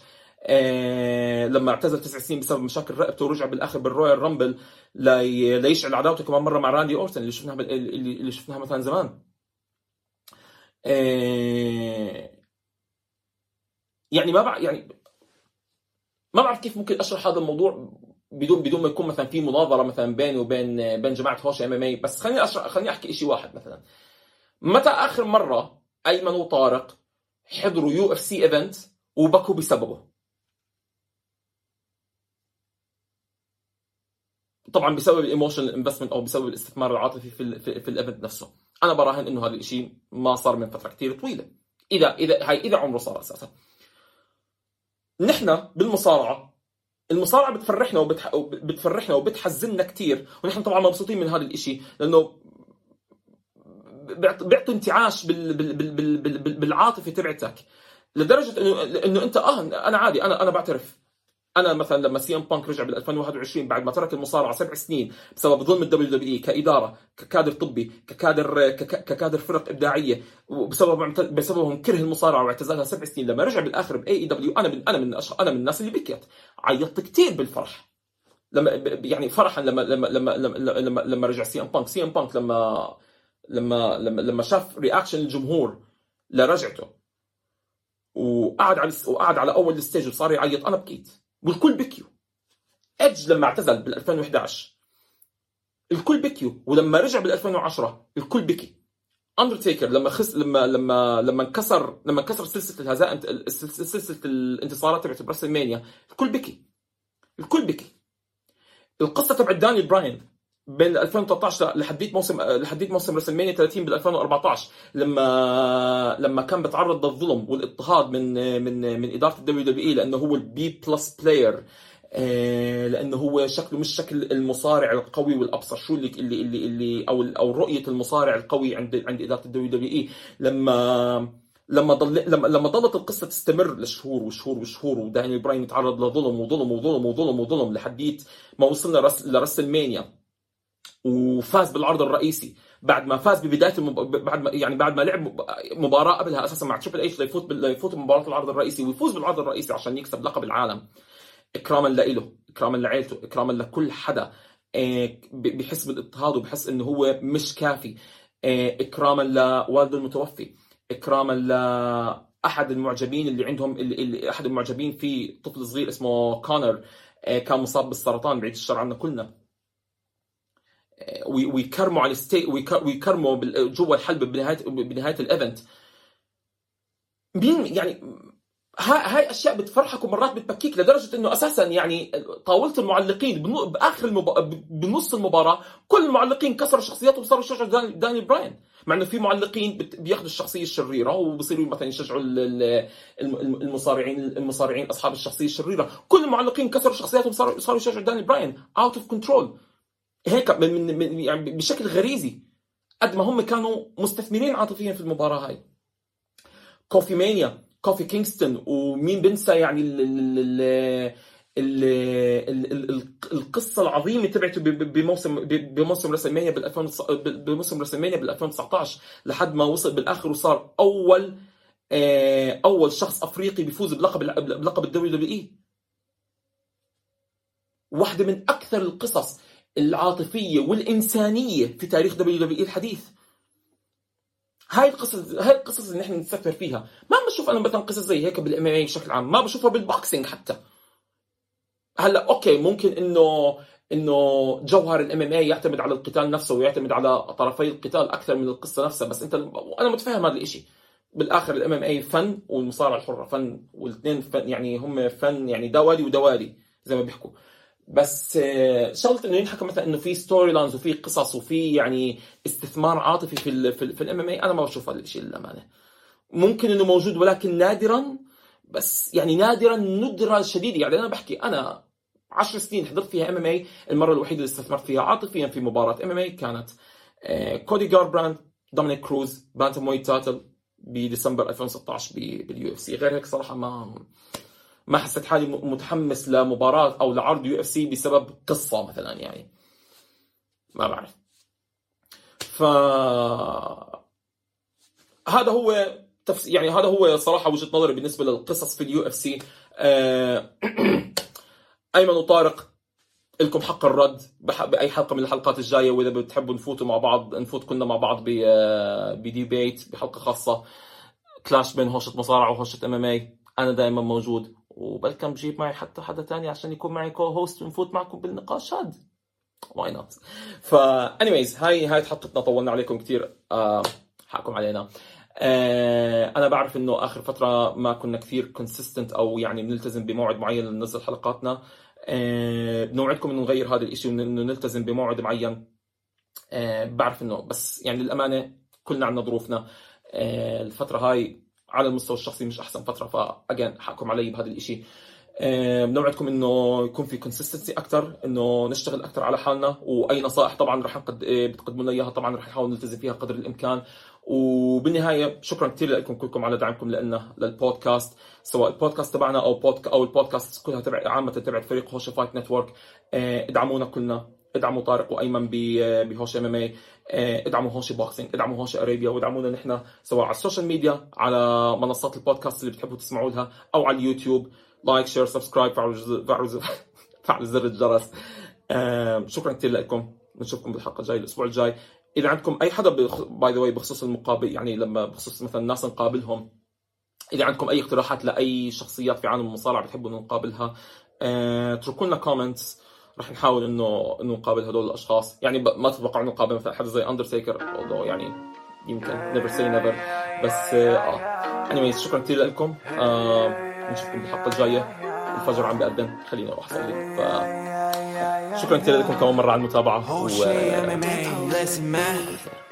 آه لما اعتزل تسع سنين بسبب مشاكل رقبته ورجع بالآخر بال Royal Rumble لي ليشعل عداوته كمان مرة مع راندي أورتن اللي شفناها اللي, اللي شفناها مثلا زمان. آه يعني ما بعرف يعني ما بعرف كيف ممكن أشرح هذا الموضوع بدون بدون ما يكون مثلا في مناظرة مثلا بيني وبين بين جماعة هوش MMA. بس خليني اشرح خليني أحكي شيء واحد مثلا. متى آخر مرة أيمن وطارق حضروا UFC event وبكوا بسببه؟ طبعا بسبب ال emotional investment أو بسبب الاستثمار العاطفي في في, في ال event نفسه. أنا براهن إنه هذا الشيء ما صار من فترة كثير طويلة. اذا اذا هاي إذا عمره صار أساسا. نحن بالمصارعة المصارعة بتفرحنا وبتح... بتفرحنا وبتحزننا كثير ونحن طبعا مبسوطين من هذا الشيء لأنه بيعطي انتعاش بال... بال... بال... بال... بالعاطفة تبعتك. لدرجة انه إنه أنت آه أنا عادي أنا أنا بعترف. أنا مثلا لما CM Punk رجع بال 2021 بعد ما ترك المصارعة سبع سنين بسبب ظلم ال WWE كإدارة ككادر طبي ككادر ككادر فرق إبداعية وبسبب بسببهم كره المصارعة واعتزالها سبع سنين لما رجع بالآخر ب AEW أنا من أنا من أنا من الناس اللي بكيت. عيطت كثير بالفرح. لما يعني فرحا لما لما لما لما لما, لما رجع CM Punk. CM Punk لما لما لما لما شاف reaction الجمهور لرجعته وقعد على وقعد على أول ال stage وصار يعيط أنا بكيت. والكل بكيوا ايدج لما اعتزل بال 2011 الكل بكيوا ولما رجع بال 2010 الكل بكي. اندرتيكر لما خس لما لما لما انكسر لما انكسر سلسلة الهزائم سلسلة الانتصارات تبعت ب WrestleMania الكل بكي. الكل بكي. القصة تبعت داني براين. بين 2013 لحديت موسم لحديت موسم WrestleMania 30 بال 2014 لما لما كان بتعرض للظلم والاضطهاد من من من إدارة ال WWE لأنه هو ال B plus player لأنه هو شكله مش شكل المصارع القوي والأبصر شو اللي اللي اللي, اللي أو أو رؤية المصارع القوي عند عند إدارة ال WWE. لما لما ضل لما لما ضلت القصة تستمر لشهور وشهور وشهور ودانيال براين يتعرض لظلم وظلم وظلم وظلم وظلم لحديت ما وصلنا ل WrestleMania وفاز بالعرض الرئيسي بعد ما فاز ببداية المب... بعد ما يعني بعد ما لعب مباراة قبلها أساسا مع Triple H ليفوت بال... ليفوت بمباراة العرض الرئيسي ويفوز بالعرض الرئيسي عشان يكسب لقب العالم. إكراما لإله إكراما لعيلته إكراما لكل حدا آه، بحس بالاضطهاد وبحس إنه هو مش كافي. آه، إكراما لوالده المتوفي إكراما لأحد المعجبين اللي عندهم اللي, اللي أحد المعجبين في طفل صغير اسمه كونر. آه، كان مصاب بالسرطان بعيد الشر عنا كلنا. ويكرموا على ال stage ويكرموا جوا الحلبة بنهايه بنهاية ال event مين يعني هاي أشياء بتفرحك ومرات بتبكيك لدرجة إنه أساسا يعني طاولة المعلقين بآخر المب... بنص المباراة كل المعلقين كسروا شخصياتهم وصاروا يشجعوا داني, داني براين. مع إنه في معلقين بياخذوا الشخصية الشريرة وبصيروا مثلا يشجعوا المصارعين المصارعين أصحاب الشخصية الشريرة. كل المعلقين كسروا شخصياتهم صاروا صاروا يشجعوا داني براين. out of control هيك من من يعني بشكل غريزي قد ما هم كانوا مستثمرين عاطفيا في المباراة هاي. KofiMania كوفي كينغستون ومين بنسى يعني ال ال ال ال ال القصة العظيمة تبعته بموسم بموسم WrestleMania بال 2000 بموسم WrestleMania بال 2019 لحد ما وصل بالآخر وصار أول آه، أول شخص أفريقي بيفوز بلقب بلقب ال WWE. واحدة من أكثر القصص العاطفية والإنسانية في تاريخ WW الحديث. هاي القصص هاي القصص اللي نحن نتفكر فيها. ما بشوف أنا مثلا قصص زي هيك بال MM بشكل عام. ما بشوفها بال boxing حتى. هلأ okay ممكن إنه إنه جوهر ال MM يعتمد على القتال نفسه ويعتمد على طرفي القتال أكثر من القصة نفسها بس أنت أنا متفهم هذا الشيء بالآخر ال MMA فن والمصارعة الحرة فن والاثنين فن يعني هم فن يعني دوالي ودوالي زي ما بيحكوا. بس آه، شغلة إنه ينحكى مثلا إنه في storylines وفي قصص وفي يعني استثمار عاطفي في ال في, ال MMA أنا ما بشوف هذا الشيء للأمانة. ممكن إنه موجود ولكن نادرا بس يعني نادرا ندرة شديدة. يعني أنا بحكي أنا 10 سنين حضرت فيها MMA المرة الوحيدة اللي استثمرت فيها عاطفيا في مباراة MMA كانت كودي جاربراند دومينيك كروز bantamweight بديسمبر 2016 بال UFC. غير هيك صراحة ما ما حسيت حالي متحمس لمباراة أو لعرض UFC بسبب قصة مثلا يعني. ما بعرف. ف هذا هو تفس... يعني هذا هو صراحة وجهة نظري بالنسبة للقصص في ال UFC. آه، أيمن وطارق لكم حق الرد بأي حلقة من الحلقات الجاية. وإذا بتحبوا نفوتوا مع بعض نفوت كلنا مع بعض آه، ب debate بحلقة خاصة. clash بين هوشة مصارعة وهوشة MMA أنا دائما موجود. وبلكي بجيب معي حتى حدا تاني عشان يكون معي co-host ونفوت معكم بالنقاش هاد why not فا anyways هاي هاي حلقتنا طولنا عليكم كثير آه حقكم علينا. آه أنا بعرف إنه آخر فترة ما كنا كثير consistent أو يعني بنلتزم بموعد معين لننزل حلقاتنا. آه بنوعدكم إنه نغير هذا الشيء وانه نلتزم بموعد معين. بعرف إنه بس يعني للأمانة كلنا عندنا ظروفنا. الفترة هاي على المستوى الشخصي مش أحسن فترة. ف again حقكم علي بهذا الشيء بنوعدكم إنه يكون في consistency أكثر إنه نشتغل أكثر على حالنا. وأي نصائح طبعا رح نقد بتقدموا لنا إياها طبعا رح نحاول نلتزم فيها قدر الإمكان. وبالنهاية شكرا كثير لكم كلكم على دعمكم لنا للبودكاست. سواء البودكاست تبعنا أو بودك أو البودكاست كلها تبع عامة تبع فريق هوشة Fight Network. ادعمونا كلنا. ادعموا طارق وأيمن بهوشة MMA ادعموا هوشة Boxing ادعموا هوشة Arabia وادعمونا نحن سواء على ال social media على منصات البودكاست اللي بتحبوا تسمعوا لها أو على اليوتيوب. like share subscribe فعلوا فعلوا زر الجرس. شكرا كثير لكم. بنشوفكم بالحلقة الجاية الأسبوع الجاي. إذا عندكم أي حدا by the way بخصوص المقابل يعني لما بخصوص مثلا الناس نقابلهم إذا عندكم أي اقتراحات لأي شخصيات في عالم المصارعة بتحبوا نقابلها اتركوا لنا comments رح نحاول إنه إنه نقابل هدول الأشخاص. يعني ما تتوقع إنه نقابل مثلا حدا زي اندرتيكر يعني يمكن never say never بس آه اني شكرا كثير لكم. آه نشوفكم بالحلقة الجاية. الفجر عم بيأذن خليني أروح اصلي ف شكرا كثير لكم كمان مرة على المتابعة. و...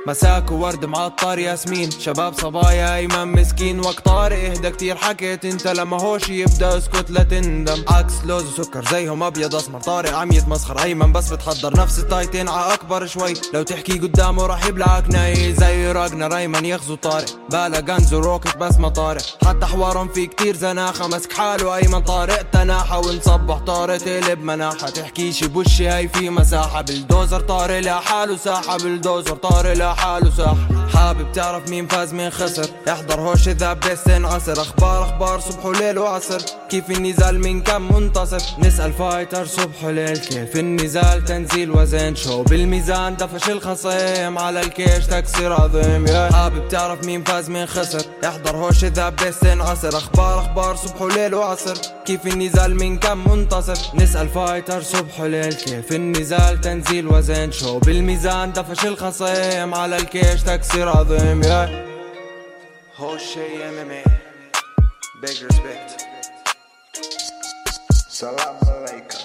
مساك وورد معطر ياسمين. شباب صبايا ايمن مسكين. وقت طارق إهدى كتير. حكيت أنت لما هوش يبدأ اسكت لا تندم. عكس لوز وسكر زيهم أبيض أسمر. طارق عم يتمسخر. أيمن بس بتحضر نفس التايتين. ع أكبر شوي. لو تحكي قدامه راح يبلعك ناي. زي راجنا أيمن يغزو طارق. بالا غنز وروكت بس ما طارق. حتى حوارهم في كتير زناخة. مسك حاله أيمن طارق. تناحة ونصبح طارق. تقلب مناحة. تحكيش بوشي هاي في مساحة. بالدوزر طارق لحاله ساحة. بالدوزر طارق حاله صح. حابب تعرف مين فاز مين خسر. احضر هوش إذا بيستين عصر أخبار أخبار صبح وليل وعصر. كيف النزال من كم منتصر؟ نسأل فايتر صبح وليل. كيف النزال؟ تنزيل وزن شو بالميزان؟ دفش الخصيم. على الكيش تكسير عظيم. يا حابب تعرف مين فاز مين خسر. احضر هوش إذا بيستين عصر أخبار أخبار صبح وليل وعصر. كيف النزال من كم منتصر؟ نسأل فايتر صبح وليل. كيف النزال؟ تنزيل وزن شو بالميزان؟ دفش الخصيم. على الكيش تكسير عظيم يا. هوشي ام ام اي big respect. Salam alaikum.